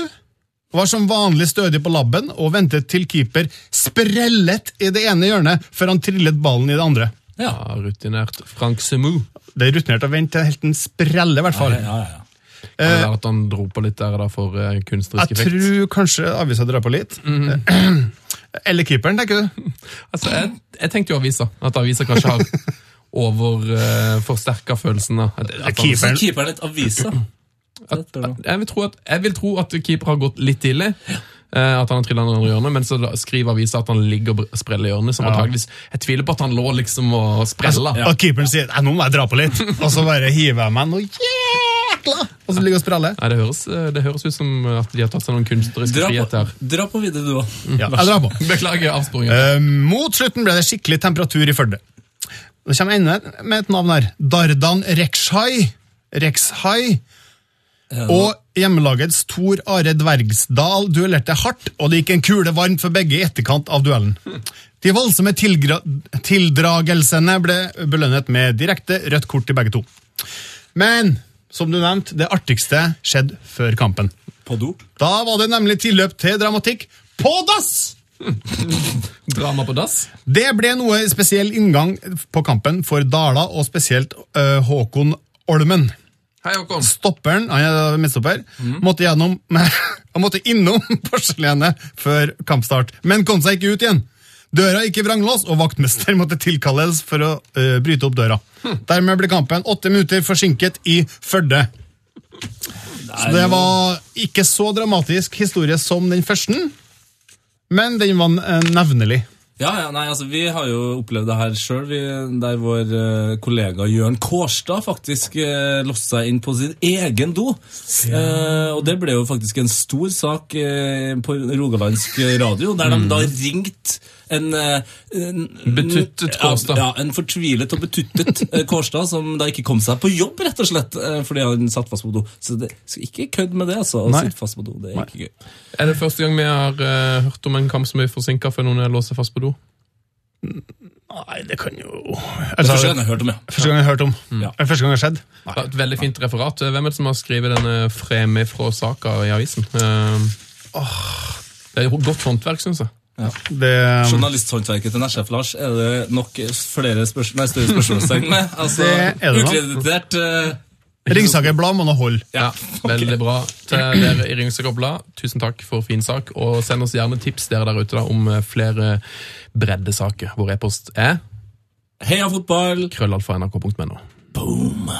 var som vanlig stødig på labben og ventet til keeper sprellet i det ene hjørnet før han trillet ballen i det andre. Ja. Rutinert Frank Semou. Det er rutinert å vente til helt en spreller, i hvert fall. Ja, ja, ja. Det være at han dro på litt der da for eh, kunstnerisk Jeg tror kanskje avisa drar på litt. Eller keeperen, tenker du? Altså, jeg, jeg tenkte jo avisa. At avisa kanskje har overforsterka følelsen. da. At, at keeperen- Så keeperen et avisa. at, jeg, vil tro at, jeg vil tro at keeper har gått litt tidlig. eh, At han har trillet ned i hjørnet, men så skriver avisa at han ligger og spreller i hjørnet. Som ja. Jeg tviler på at han lå liksom og sprella. Og keeperen sier «Nei, nå må jeg dra på litt, og så bare hiver jeg meg noe jækla, og så ligger og spraller. Nei, det høres, eh, det høres ut som at de har tatt seg noen kunstneriske Dra på, friheter. dra på videre, du òg. Ja, jeg drar på. Beklager avsporingen. Uh, mot slutten ble det skikkelig temperatur i Førde. Det kommer enda med et navn her. Dardan Rekshai. Rekshai. Og hjemmelagets Tor Are Dvergsdal duellerte hardt, og det gikk en kule varmt for begge i etterkant av duellen. De voldsomme tildragelsene ble belønnet med direkte rødt kort til begge to. Men som du nevnte, det artigste skjedde før kampen. På do. Da var det nemlig tilløp til dramatikk på dass! Drama på dass. Det ble noe spesiell inngang på kampen for Dala, og spesielt øh, Håkon Olmen. Hei, Håkon. Stopperen, han er midtstopper, måtte, gjennom, han måtte innom porselenet før kampstart, men kom seg ikke ut igjen. Døra gikk i vranglås, og vaktmester måtte tilkalles for å uh, bryte opp døra. Dermed ble kampen åtte minutter forsinket i Førde. Så det var ikke så dramatisk historie som den første, men den var øh, nevnelig. Ja, ja, nei, altså Vi har jo opplevd det her sjøl, der vår uh, kollega Jørn Kårstad faktisk uh, låste seg inn på sin egen do. Eh, og det ble jo faktisk en stor sak eh, på rogalandsk radio, der de da ringte en, eh, en Betuttet Kårstad. Ja, ja, en fortvilet og betuttet eh, Kårstad, som da ikke kom seg på jobb, rett og slett, eh, fordi han satt fast på do. Så det, skal ikke kødd med det, altså. Å Nei. sitte fast på do. Det er ikke gøy. Er det første gang vi har uh, hørt om en kamp som er forsinka før noen låser seg fast på do? Nei, det kan jo Det er første gang jeg har hørt om det. Første gang jeg har hørt om. Ja. Eller Første gang det har skjedd. Er Et veldig fint referat. Hvem er det som har skrevet denne fremme fra saka i avisen? Eh, det er jo godt håndverk, syns jeg. Det, Journalisthåndverket til Nesjef Lars er det nok flere spørs nei, større spørsmålstegn med. Altså, Det er det nok. Ukreditert uh, Ringsaker Blad må nå holde. Ja, Veldig bra til dere i Ringsaker Blad. Tusen takk for fin sak. Og send oss gjerne tips dere der ute da, om eh, flere breddesaker. Vår e-post er Heia fotball! krøllalfa.nrk.no. Boom!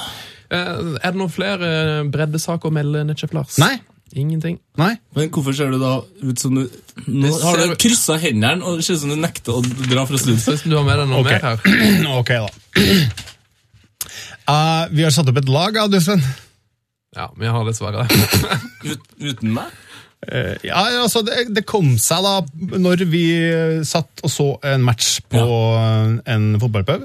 Eh, Er det noen flere breddesaker å melde, Netchef Lars? Nei. Ingenting? Nei. Men hvorfor ser du da ut som du Nå har du kryssa hendene og det ser ut som du nekter å dra fra studio. Hvis du har med deg noe Ok. mer her ok, da. Uh, vi har satt opp et lag, ja, du, Sven. Ja, vi har dessverre det. Ut, uten meg? Uh, ja, altså, det, det kom seg da når vi satt og så en match på en fotballpub.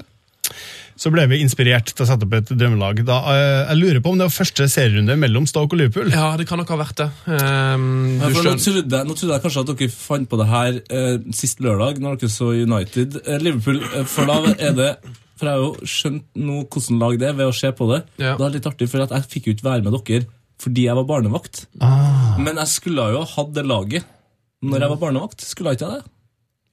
Så ble vi inspirert til å sette opp et drømmelag. Da, eh, jeg lurer på om det var første serierunde mellom Stoke og Liverpool. Ja, det kan nok ha vært det. Um, Ja, nå, trodde jeg, nå trodde jeg kanskje at dere fant på det her eh, sist lørdag, når dere så United eh, Liverpool. eh, for da er det For jeg har jo skjønt nå hvordan lag det er ved å se på det. Ja. Det er litt artig, for at jeg fikk jo ikke være med dere fordi jeg var barnevakt. Men jeg skulle jo hatt det laget når jeg var barnevakt. Skulle jeg ikke det?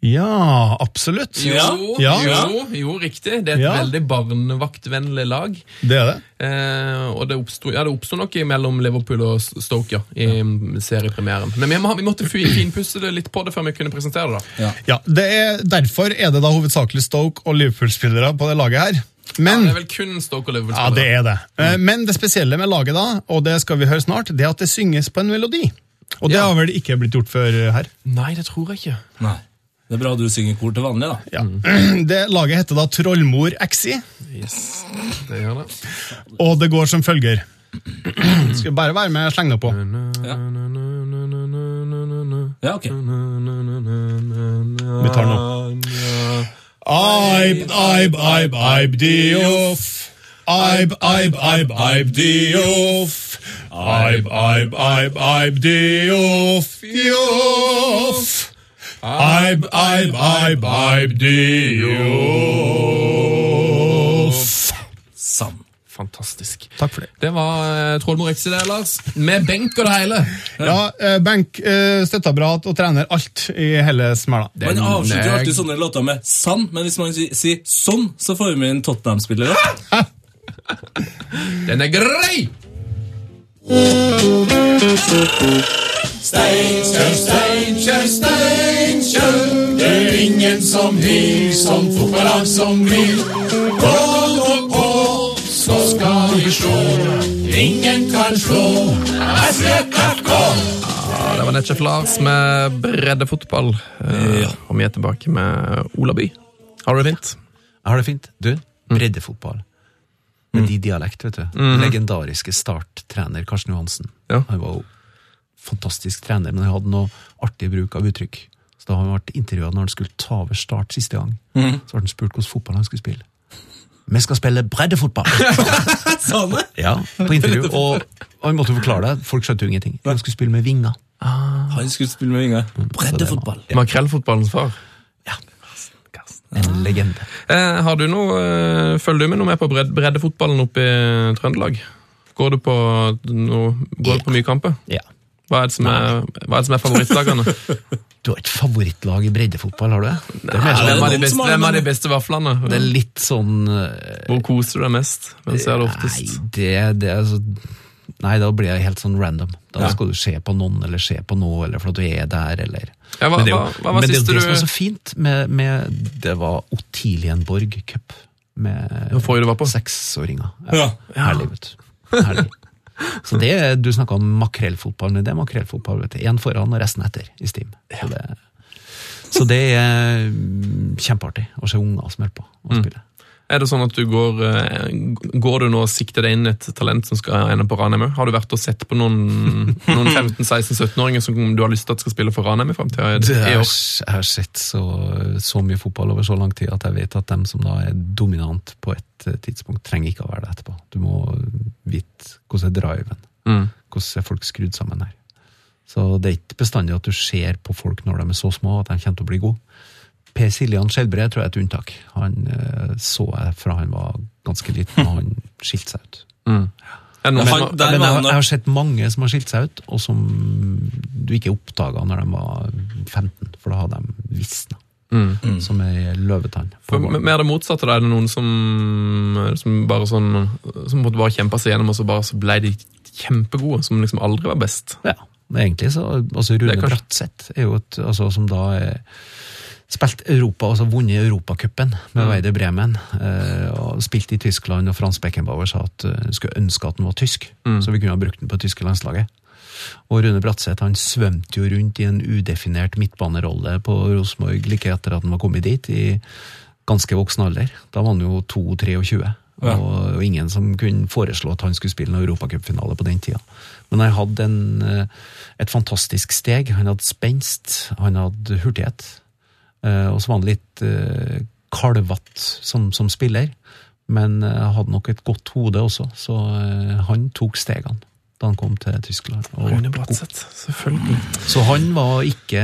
Ja, absolutt. Jo, Ja. jo, jo, riktig. Det er et Ja. veldig barnevaktvennlig lag. Det er det. Eh, og det oppsto ja, det oppsto nok mellom Liverpool og Stoke ja, i seriepremieren. Men vi, må, vi måtte finpusse det litt på det før vi kunne presentere det. da. Ja, det er, Derfor er det da hovedsakelig Stoke og Liverpool-spillere på det laget her. Ja, det er vel kun Stoke og Liverpool. Ja, det er det. Eh, Men det spesielle med laget, da, og det skal vi høre snart, det er at det synges på en melodi. Og det Ja. har vel ikke blitt gjort før her. Nei, det tror jeg ikke. Nei. Det er bra du synger kor til vanlig, da. Ja. Det Laget heter da Trollmor XI, Yes, det gjør det. og det går som følger. Skal bare være med og slenge på. Ja, ja ok. Vi tar nå. Aib, aib, aib, aib, dioff. Aib, aib, aib, aib, dioff. Aib, aib, aib, aib, dioff, dioff. Aib, I'm, I'm, I'm Dios Sann. Fantastisk. Takk for det. Det var uh, Trollmor Exi det, Lars. Med benk og det hele. Ja, eh, benk, eh, støtteapparat og trener, alt i hele smella. Man avslutter jo alltid sånne låter med 'sann', men hvis man si- sier 'sånn', så får vi en Tottenham-spillere. Den er grei! Steinkjer, Steinkjer, Steinkjer. Det er ingen som hyr som fotballag som vil. Gå nå på, så skal vi slå. Ingen kan slå SFK. Ja, det var Netchef Lars med breddefotball. Ja. Og vi er tilbake med Ola By. Har du det fint? Jeg har det fint. Du, breddefotball. Med de dialekt, vet du. Legendariske starttrener Karsten Johansen. Ja. Han var jo fantastisk trener, men han hadde noe artig bruk av uttrykk. Så da har han vært intervjuet når han skulle ta over Start siste gang, så ble han spurt hvordan fotball han skulle spille. Vi skal spille breddefotball! Sa han det? ja, på intervju. Og han måtte jo forklare det. Folk skjønte jo ingenting. Han skulle spille med vinger. Han skulle spille med vinger. Breddefotball. Makrellfotballens far. Ja. En legende. Eh, har du noe, eh, følger du med noe med på bred breddefotballen oppe i Trøndelag? Går du på, no, går ja. på mye kamper? Ja. Hva er det som er, hva er, det som er favorittlagene? Du har et favorittlag i breddefotball, har du det? Det Hvem sånn, er de beste, hvem er de beste vaflene? det er litt sånn eh, Hvor koser du deg mest? Hvem ser du Nei, det, det er så Nei, da blir jeg helt sånn random. Da Ja. skal du se på noen, eller se på noe, eller for at du er der, eller Ja, hva, Men det hva, hva, hva men det, det du... som er så fint med, med Det var Otilienborg Cup med seksåringer. Ja. Herlig, vet du. Herlig. Så det, Du snakka om makrellfotball, men det er makrellfotball. Én foran og resten etter i Steam. Så det, så det er mm, kjempeartig å se unger som holder på å Mm. spille. Er det sånn at du går eh, Går du nå og sikter deg inn et talent som skal ende på Ranheim? Har du vært og sett på noen, noen 15-16-17-åringer som du har lyst til at skal spille for Ranheim i framtida? Jeg har sett så, så mye fotball over så lang tid at jeg vet at dem som da er dominant på et eh, tidspunkt, trenger ikke å være det etterpå. Du må vite hvordan er driven, Mm. hvordan er folk skrudd sammen her. Så det er ikke bestandig at du ser på folk når de er så små at de kommer til å bli gode. Per Siljan Skjelbre tror jeg er et unntak. Han eh, så jeg fra han var ganske liten, og han skilte seg ut. Mm. Er Ja, som- han- Men jeg, jeg har sett mange som har skilt seg ut, og som du ikke oppdaga når de var 15, for da hadde de visna. Mm. Som ei løvetann. For, mer det motsatte, da er det noen som, som bare sånn Som måtte bare kjempe seg gjennom, og så bare så ble de kjempegode, som liksom aldri var best. Ja, egentlig så altså Rune er Bratseth er jo et altså, som da er Spilt Europa, altså vunnet Europacupen med Weider Bremen. Eh, og Spilt i Tyskland, og Frans Beckenbauer sa at eh, han skulle ønske at han var tysk, så vi kunne ha brukt den på det tyske landslaget. Og Rune Bratseth han svømte jo rundt i en udefinert midtbanerolle på Rosenborg like etter at han var kommet dit, i ganske voksen alder. Da var han jo 22-23. Ja. Og, og ingen som kunne foreslå at han skulle spille en europacupfinale på den tida. Men han hadde en, eh, et fantastisk steg. Han hadde spenst, han hadde hurtighet. Eh, og så var han litt uh, kalvete som, som spiller, men eh, hadde nok et godt hode også, så eh, han tok stegene da han kom til Tyskland. Og, Rune Bratseth, selvfølgelig. så han var ikke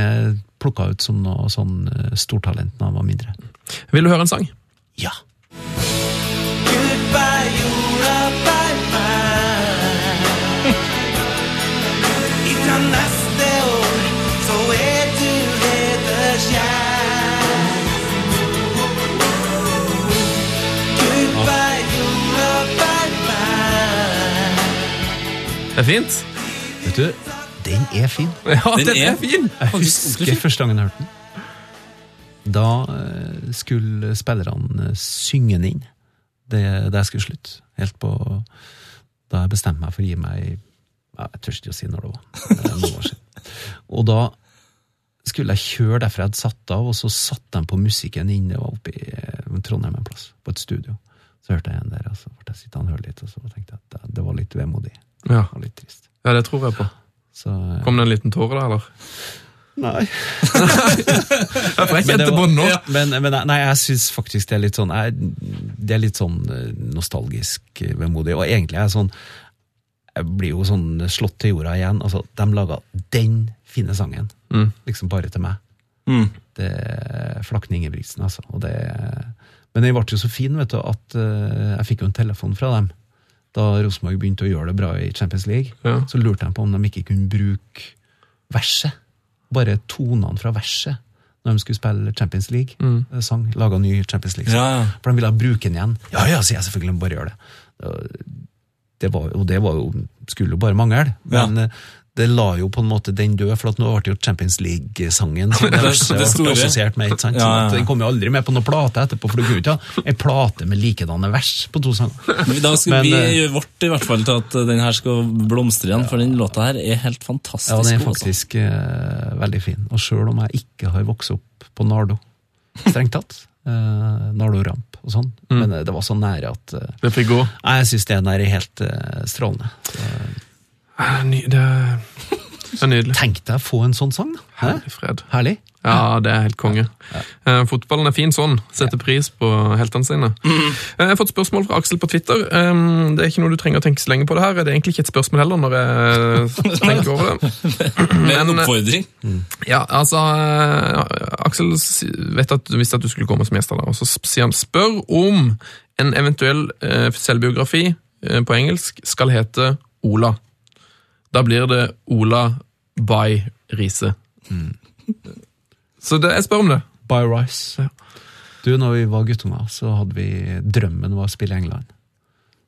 plukka ut som noe sånn eh, stortalent da han var mindre. Vil du høre en sang? Ja. Goodbye, jorda, Det er fint. Vet du, den er fin. Ja, Den den er- er fin! Jeg husker første gangen jeg hørte den. Da eh, skulle spillerne eh, synge den inn. Det, det jeg skulle slutte. Helt på Da jeg bestemte meg for å gi meg Jeg tør ikke å si når det var. Noen år siden. Og da skulle jeg kjøre derfra jeg hadde satt av, og så satte de på musikken inn. Det var oppe i eh, Trondheim en plass, på et studio. Så hørte jeg en der, og så ble jeg sittende og høre litt, og så tenkte jeg at det, det var litt vemodig. Ja. Det var litt trist. ja, det tror jeg på. Så, eh, Kom det en liten tåre da, eller? Nei. Jeg kjente på den nå. Men, men nei, jeg syns faktisk det er litt sånn jeg, Det er litt sånn eh, nostalgisk eh, vemodig. Og egentlig er jeg sånn Jeg blir jo sånn slått til jorda igjen. Altså, de laga den fine sangen. Mm. Liksom bare til meg. Mm. Det er Flakne Ingebrigtsen, altså. Det, men den ble jo så fin, vet du, at eh, jeg fikk jo en telefon fra dem. Da Rosenborg begynte å gjøre det bra i Champions League, Ja. så lurte de på om de ikke kunne bruke verset. Bare tonene fra verset. Når de skulle spille Champions League-sang. Laga ny Champions League-sang. Ja, ja. For de ville bruke den igjen. Ja, ja, sier jeg selvfølgelig, bare gjør det. det var, og det var jo, skulle jo bare mangle. Men eh, det la jo på en måte den død, for nå ble det jo Champions League-sangen som det, Det- assosiert med. ikke sant? Ja, ja, at. Den kom jo aldri med på noen plate etterpå, for du kunne ikke ha en plate med likedanne vers på to sanger. Men Da skal Men, vi eh, gjøre vårt i hvert fall til at den her skal blomstre igjen, for den låta her er helt fantastisk. Ja, den er altså. faktisk eh, veldig fin. Og sjøl om jeg ikke har vokst opp på Nardo, strengt tatt, uh, Nardo-ramp og sånn, men eh, det var så nære at uh, Det fikk gå. Jeg syns den er helt uh, strålende. Så, Ja, ny- Det det er nydelig. Tenk deg å få en sånn sang, da. Herlig fred. Herlig. Ja, det er helt konge. Eh, fotballen er fin sånn. Setter pris på heltene sine. Eh, jeg har fått spørsmål fra Aksel på Twitter. Um, det er ikke noe du trenger å tenke så lenge på det her. Det er egentlig ikke et spørsmål heller, når jeg tenker over det. Med en oppfordring. Mm. Ja, altså uh, Aksel vet at visste at du skulle komme som gjest, og så sier han spør om en eventuell eh, selvbiografi eh, på engelsk skal hete Ola. Da blir det Ola by Riise. Så det, jeg spør om det. By Rice. Ja. Du, når vi var guttunger, så hadde vi Drømmen var å spille i England.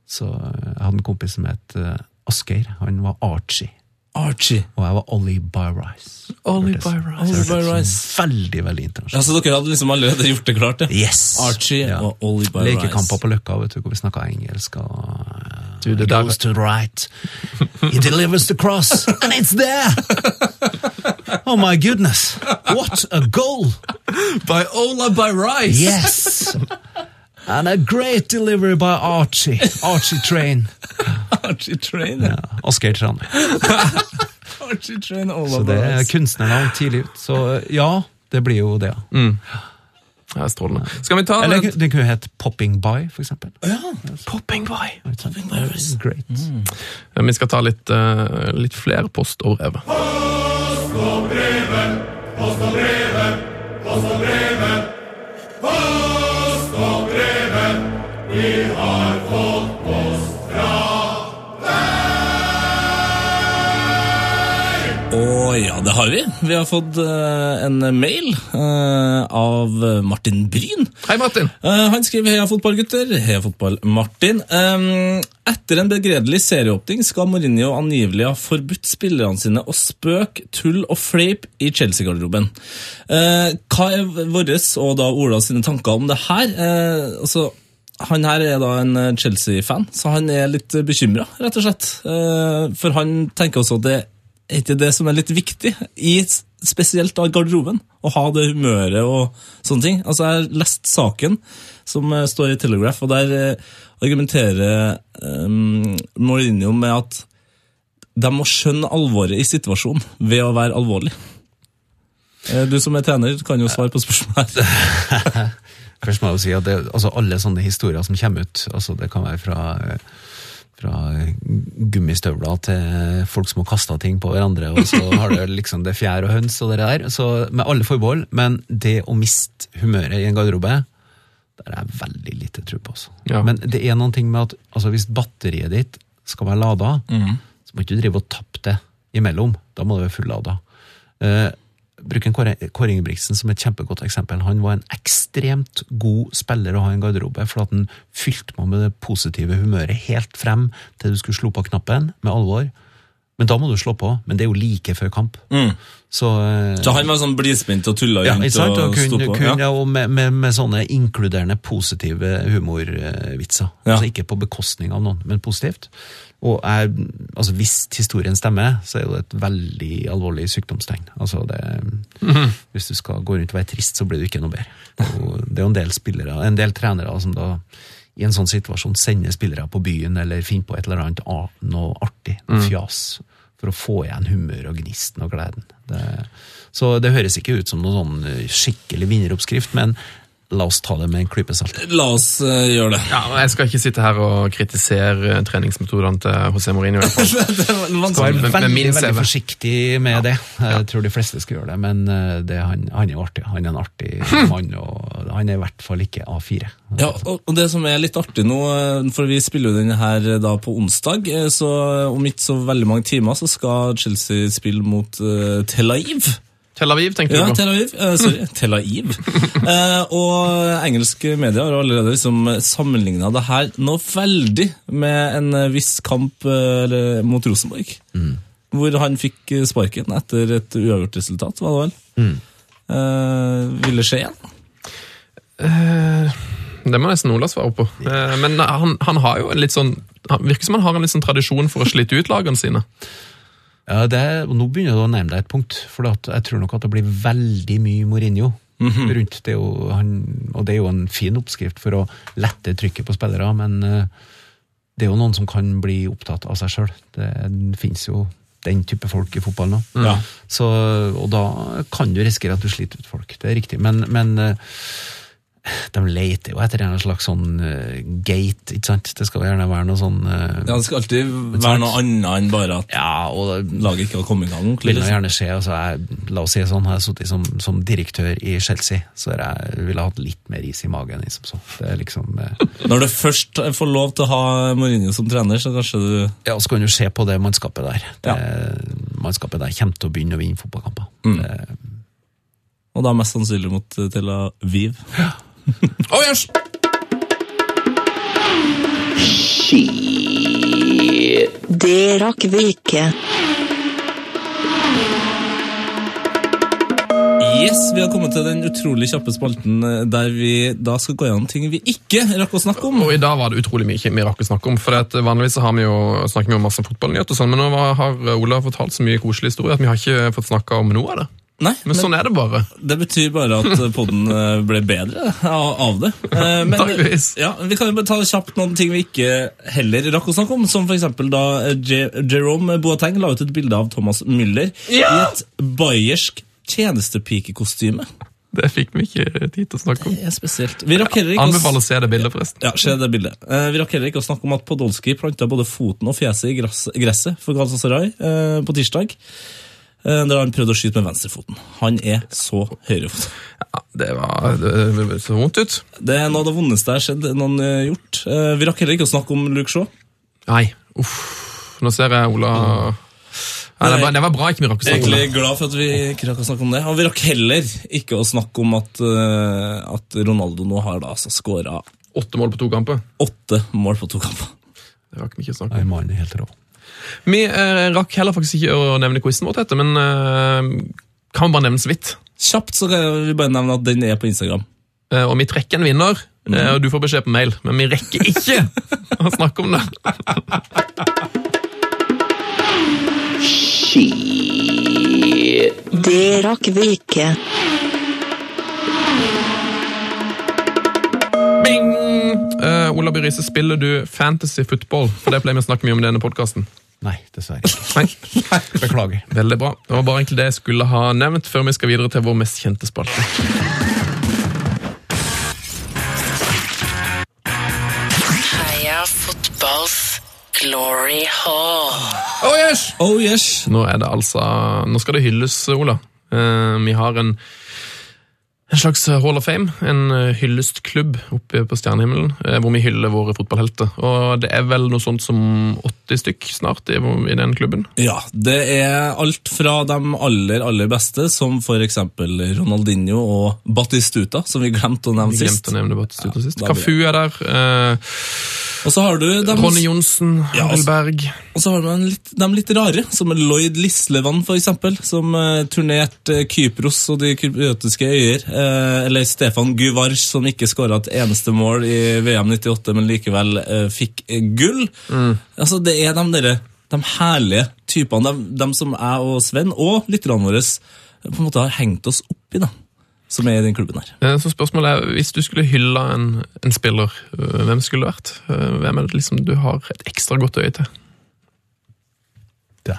Så jeg hadde en kompis som het eh, Asgeir. Han var Archie. Archie. Og jeg var Ollie by Rice. Ollie Byrice. by Rice. Ollie by hørtes Rice. Veldig, veldig Ja, så dere hadde liksom allerede gjort det klart, ja? Yes! Archie Ja. og Ollie by Rice. Lekekamper på Løkka, vet du, hvor vi snakka engelsk. Og, uh, Du, det he goes to the right. He delivers the cross, and it's there! Oh my goodness! What a goal! By Ola by Rice! Yes! And a great delivery by Archie. Archie Train. Archie Train, ja. Ja, Asgeir Trane. Archie Train, Ollie Så det er kunstnernavn tidlig ut. Så ja, det blir jo det. Ja, strålende. Skal vi ta Eller det kunne hett Popping By, for eksempel. Popping by? Popping by is Great. Ja, vi skal ta litt, uh, litt flere post og brev. brevet. ja, det har vi. Vi har fått eh, en mail eh, av Martin Bryn. Hei, Martin! Eh, han skriver 'Heia fotballgutter'. Heia fotball, Martin. Um, etter en begredelig serieåpning skal Mourinho angivelig ha forbudt spillerne sine å spøke, tull og fleip i Chelsea-garderoben. Eh, hva er våres og da Ola sine tanker om det her? Eh, altså, han her er da en eh, Chelsea-fan, så han er litt bekymra, rett og slett. Eh, for han tenker også at det er ikke det som er litt viktig, i spesielt da garderoben, å ha det humøret og sånne ting. Altså, Jeg har lest saken som eh, står i Telegraph, og der eh, argumenterer um, Mourinho med at de må skjønne alvoret i situasjonen ved å være alvorlig. Eh, Du som er trener, kan jo svare på spørsmålet her. Først må jeg jo si at det, altså alle sånne historier som kommer ut, altså det kan være fra, fra gummistøvler til folk som har kasta ting på hverandre, og så har du liksom det fjær og høns og det der. Så med alle forbehold, men det å miste humøret i en garderobe, der er jeg veldig lite tro på. Altså. Ja. Men det er noen ting med at altså hvis batteriet ditt skal være lada, så må du ikke drive og tappe det imellom. Da må det være fullada. Eh, Bruk en Kåre Kåre Ingebrigtsen som et kjempegodt eksempel. Han var en ekstremt god spiller å ha i en garderobe, for at han fylte meg med det positive humøret helt frem til du skulle slå på knappen med alvor. Men da må du slå på. Men det er jo like før kamp. Så, eh, Så han var sånn blidspent og tulla ja, rundt sant? og Og kun, på? kun, Ja. ja, og med, med, med sånne inkluderende positive humorvitser. Ja. Altså ikke på bekostning av noen, men positivt. Og er, altså hvis historien stemmer, så er det et veldig alvorlig sykdomstegn. Altså det, Hvis du skal gå rundt og være trist, så blir du ikke noe bedre. Og det er jo en del spillere, en del trenere som da i en sånn situasjon sende spillere på byen eller finne på et eller annet noe artig, noe fjas, for å få igjen humør og gnisten og gleden. Det, så det høres ikke ut som noen sånn skikkelig vinneroppskrift, men la oss ta det med en klype salt. La oss uh, gjøre det. Ja, Jeg skal ikke sitte her og kritisere eh, treningsmetodene til José Mourinho. det vanskelig. med være veldig, veldig forsiktig med det. Jeg tror de fleste skal gjøre det, men eh, det, han, han er jo artig. Han er en artig mann, og han er i hvert fall ikke A4. Ja, og det som er litt artig nå, for vi spiller jo denne her da på onsdag, så om ikke så veldig mange timer så skal Chelsea spille mot uh, Tel Aviv. Tel Aviv, tenker Ja, du på? Tel Aviv. Uh, sorry, Tel Aviv. Uh, og engelske medier har allerede liksom sammenligna det her noe veldig med en viss kamp uh, mot Rosenborg. Hvor han fikk sparken etter et uavgjort resultat, var det vel? Eh, ville skje igjen? Det må nesten Ola svare på. Men han, han har jo en litt sånn han Virker som han har en litt sånn tradisjon for å slite ut lagene sine. Ja, det, og Nå begynner du å nærme deg et punkt, for jeg tror nok at det blir veldig mye Mourinho rundt. Det er jo, han, og det er jo en fin oppskrift for å lette trykket på spillere, men eh, det er jo noen som kan bli opptatt av seg sjøl. Det finnes jo den type folk i fotball nå. Ja. Og da kan du risikere at du sliter ut folk, det er riktig. Men, men eh, de leter jo etter en slags sånn uh, gate, ikke sant? Det skal gjerne være noe sånn uh, Ja, Det skal alltid være noe annet enn bare at ja, og laget ikke har kommet i gang ordentlig. vil liksom. gjerne skje, altså jeg, la oss si det sånn, har jeg sittet som, som direktør i Chelsea, så har jeg ville hatt litt mer is i magen. Liksom, så. Det er liksom, uh, Når du først får lov til å ha Mourinho som trener, så kanskje du ja, så kan du se på det mannskapet der. Det, Mannskapet der kommer til å begynne å vinne fotballkamper. Det, Og da mest sannsynlig mot Tel Aviv. Oh, yes! Det rakk vi ikke. Yes, Vi har kommet til den utrolig kjappe spalten eh, der vi da skal gå gjennom ting vi ikke rakk å snakke om. Og i dag var det utrolig mye vi rakk å snakke om. For at vanligvis har vi jo, snakker vi om masse fotballnyheter, sånn, men nå har Ola fortalt så mye koselig historie at vi har ikke fått snakka om noe av det. Nei, Men sånn er det bare. Det betyr bare at podden eh, ble bedre av det. Eh, Men ja, vi kan jo bare ta kjapt noen ting vi ikke heller rakk å snakke om. Som f.eks. da eh, Jerome Boateng la ut et bilde av Thomas Müller i et bayersk tjenestepikekostyme. Det fikk vi ikke tid til å snakke om. Det er spesielt. Vi rakk heller ikke Anbefaler å se det bildet, forresten. Ja, se det bildet. Eh, vi rakk heller ikke å snakke om at Podolsky planta både foten og fjeset i gresset for Galatasaray eh, på tirsdag. Eh, der han prøvde å skyte med venstrefoten. Han er så høyrefot. Ja, det var det, det så vondt ut. Det er noe av det vondeste jeg har sett noen eh, gjort. Eh, vi rakk heller ikke å snakke om Luke Shaw. Nei, uff. Nå ser jeg Ola Nei, det, var, det var bra ikke vi rakk å snakke om Egentlig er glad for at vi ikke rakk å snakke om det. Og vi rakk heller ikke å snakke om at, at Ronaldo nå har da altså skåra Åtte mål på to kamper. åtte mål på to kamper. Det rakk vi ikke å snakke om. Nei, mannen er helt rå. Vi eh, rakk heller faktisk ikke å nevne quizen vår, Tete, men eh, kan vi bare nevne så vidt. Kjapt så kan vi bare nevne at den er på Instagram. Eh, og vi trekker en vinner, eh, og du får beskjed på mail, men vi rekker ikke å snakke om det. Det rakk vi ikke. Bing! Uh, Ola By Riise, spiller du fantasy football? For det pleier vi å snakke mye om i denne podkasten. Nei, dessverre ikke. Nei. Beklager. Veldig bra. Det var bare egentlig det jeg skulle ha nevnt før vi skal videre til vår mest kjente spalte. Heia fotballs glory hall. Oh yes! Oh yes! Nå er det altså Nå skal det hylles, Ola. Uh, vi har en en slags Hall of Fame, en eh, hyllestklubb oppe på stjernehimmelen, eh, hvor vi hyller våre fotballhelter. Og det er vel noe sånt som 80 stykk snart i, i den klubben. Ja, det er alt fra de aller, aller beste, som eksempel Ronaldinho og Batistuta, som vi glemte å nevne Vi sist. glemte å nevne Batistuta sist. Cafu er der. eh, Og så har du dem, Ronny Johnsen, Ja, altså- Berg. og så har du litt, de litt rare, som Lloyd Lislevan, eksempel, som eh, turnerte eh, Kypros og de kypriotiske øyer. Eh, eller Stefan Guvars, som ikke skåra et eneste mål i VM 98, men likevel eh, fikk gull. gull. Altså, det er de, dere, de herlige typene, de, de som jeg og Sven, og lytterne våre, på en måte har hengt oss opp i, da. Som er i den klubben her. Eh, Så spørsmålet er, hvis du skulle hylla en, en spiller, hvem skulle det vært? Hvem er det liksom du har et ekstra godt øye til? Det.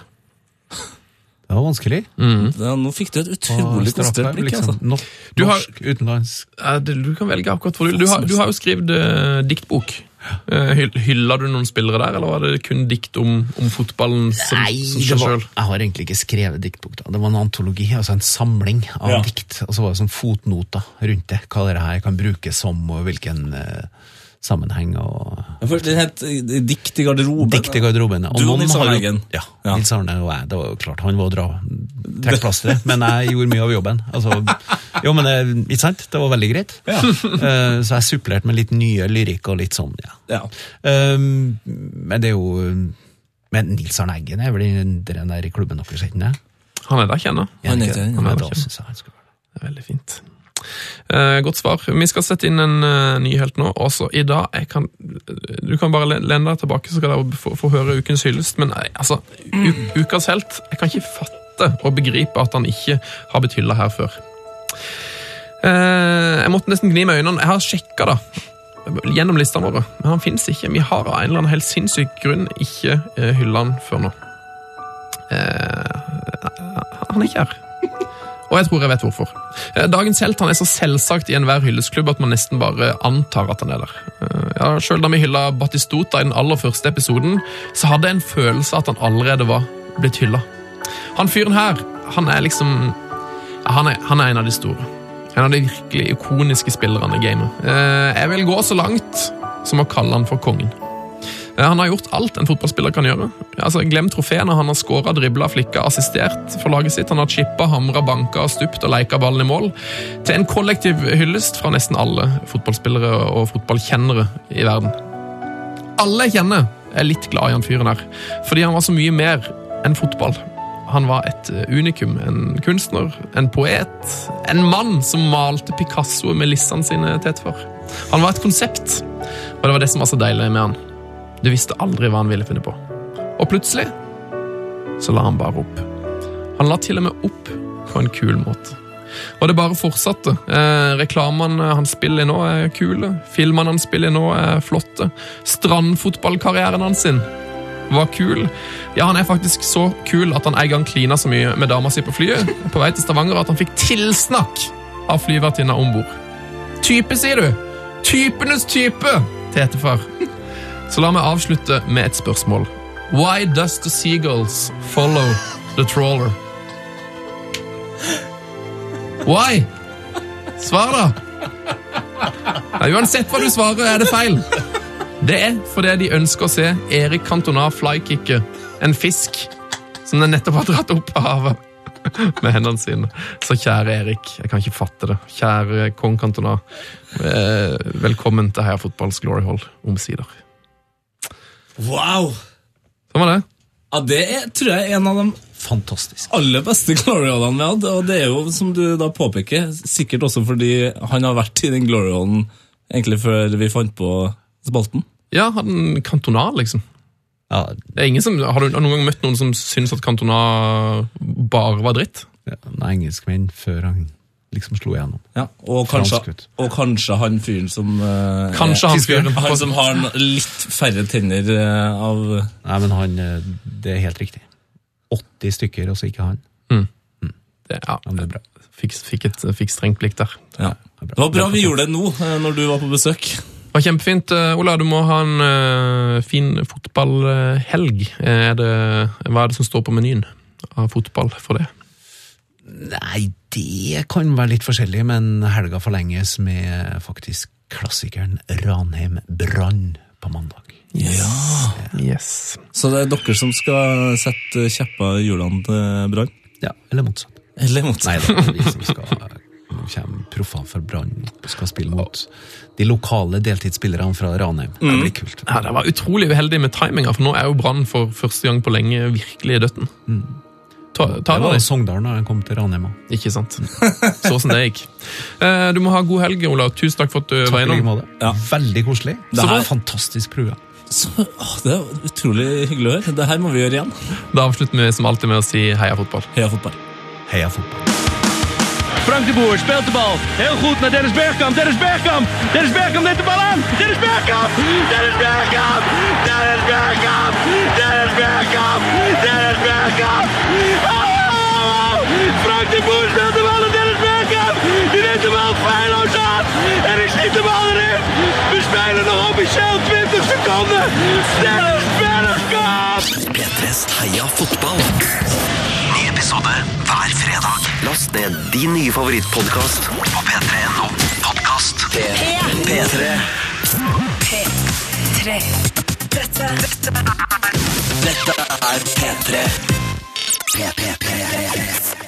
Det var vanskelig. Ja, nå fikk du et utrolig Straffe, blikk. liksom, altså. norsk, Du har- utenlandsk. Det- Du kan velge akkurat hvor du vil. Du har, du har jo skrevet uh, diktbok. Eh, Hylla du noen spillere der, eller var det kun dikt om, om fotballen som, Nei, som seg sjøl? jeg har egentlig ikke skrevet diktbok. da. Det var en antologi, altså en samling av Ja. dikt. Og så var det sånn fotnoter rundt det. Hva det her kan brukes som, og hvilken eh, sammenheng. og... Ja, for Det het eh, Dikt i garderoben. Dikt i garderoben. og Du og Nils Arne Eggen. Ja, Ja. Nils Arne og jeg. Det var jo klart, han var å dra trekke plasteret, men jeg gjorde mye av jobben. Altså, jo, men ikke sant? Det var veldig greit. Eh, så jeg supplerte med litt nye lyrikk og litt sånn, ja. Ja. Um, men det er jo Men Nils Arne Eggen er vel den der i klubben deres, ikke? Han er der, kjenner Er Han er ikke den, han er Ja, der han det. Det er veldig fint. Eh, godt svar. Vi skal sette inn en eh, ny helt nå. Også i dag kan, Du kan bare lene deg tilbake, så skal dere få, høre ukens hyllest. Men nei, altså, u, ukas helt Jeg kan ikke fatte og begripe at han ikke har blitt hylla her før. Eh, jeg måtte nesten gni med øynene. Jeg har sjekka da, gjennom listene våre, men han fins ikke. Vi har av en eller annen helt sinnssyk grunn ikke hylla han før nå. Eh, han er ikke her. Og jeg tror jeg vet hvorfor. Eh, Dagens helt han er så selvsagt i enhver hyllesklubb at man nesten bare antar at han er der. Eh, Ja, Selv da vi hylla Batistota i den aller første episoden, så hadde jeg en følelse at han allerede var blitt hylla. Han fyren her, han er liksom han, er, han er en av de store. En av de virkelig ikoniske spillerne i gamet. Eh, Jeg vil gå så langt som å kalle han for kongen. Eh, Han har gjort alt en fotballspiller kan gjøre. Altså, Glem trofeene. Han har skåra, dribla, flikka, assistert for laget sitt. Han har chippa, hamra, banka, stupt og leika ballen i mål. Til en kollektiv hyllest fra nesten alle fotballspillere og fotballkjennere i verden. Alle jeg kjenner, er litt glad i han fyren her, fordi han var så mye mer enn fotball. Han var et eh, unikum, en kunstner, en poet, en mann som malte Picasso med lissene sine til etterfor. Han var et konsept, og det var det som var så deilig med han. Du visste aldri hva han ville finne på. Og plutselig så la han bare opp. Han la til og med opp på en kul måte. Og det bare fortsatte. Eh, reklamene han spiller i nå, er kule. Filmene han spiller i nå, er flotte. Strandfotballkarrieren hans sin var kul. Ja, han er faktisk så kul at han en gang klina så mye med dama si på flyet på vei til Stavanger at han fikk tilsnakk av flyvertinna om bord. Type, sier du? Typenes type! tetefar. Så la meg avslutte med et spørsmål. Why does the seagulls follow the trawler? Why? Svar, da! Ja, uansett hva du svarer, er det feil. Det er fordi de ønsker å se Erik Cantona flykicke en fisk som den nettopp har dratt opp av havet med hendene sine. Så kjære Erik, jeg kan ikke fatte det. Kjære kong Cantona, eh, velkommen til Heia Fotballs Glory Hall omsider. Wow! Sånn var det. Ja, Det er, tror jeg er en av de Fantastisk. aller beste Glory-Hallene vi hadde. Og det er jo, som du da påpeker, sikkert også fordi han har vært i den Glory-Hallen egentlig før vi fant på spalten. Ja, han kantonal, liksom. Ja, Det er ingen som, har du noen gang møtt noen som syns at kantona bare var dritt? ja, en engelskmenn før han liksom slo igjennom. Ja, og kanskje, og kanskje han fyren som uh, Kanskje er han fyren. Han som har litt færre tenner uh, av Nei, men han, eh, det er helt riktig. 80 stykker, og så ikke han. Det, ja, Ja, det er bra. fikk, fikk, et, fikk strengt blikk der. ja. Det var bra vi gjorde det nå, når du var på besøk. Det var kjempefint. Ola, du må ha en fin fotballhelg. Er det, hva er det som står på menyen av fotball for det? Nei, det kan være litt forskjellig, men helga forlenges med faktisk klassikeren Ranheim Brann på mandag. Yes. Så det er dere som skal sette kjepper i hjulene til Brann? Ja, eller motsatt. Eller motsatt? Nei, det er vi som skal Nå kommer proffene fra Brann skal spille mot de lokale deltidsspillerne fra Ranheim. Det blir kult. Ja, Det var utrolig uheldig med timinga, for nå er jo Brann for første gang på lenge virkelig i døtten. Ta, ta Det var i Sogndal da jeg kom til Ranheim. ikke sant? Så som det gikk. Eh, Du må ha god helg, Olav. Tusen takk for at du var Takk var innom. Ja. Veldig koselig. Det her- Fantastisk program. Så, å, det er utrolig hyggelig å høre. Det her må vi gjøre igjen. Da avslutter vi som alltid med å si heia fotball. Heia fotball. Heia fotball. Frank de Boer speelt de bal. Heel goed naar Dennis Bergkamp. Dennis Bergkamp. Dennis Bergkamp neemt de bal aan. Dennis Bergkamp. Dennis Bergkamp. Dennis Bergkamp. Dennis Bergkamp. Dennis Bergkamp. Oh! Frank de Boer speelt de bal naar Dennis Bergkamp. Die neemt de bal feilloos aan. En ik schiet de bal erin. We spelen nog officieel 20 seconden. Dennis Bergkamp. P3s Heia fotball. Ny episode hver fredag. Last ned din nye favorittpodkast på p3.no podkast. P3. P3. Dette, dette Dette er P3. P3.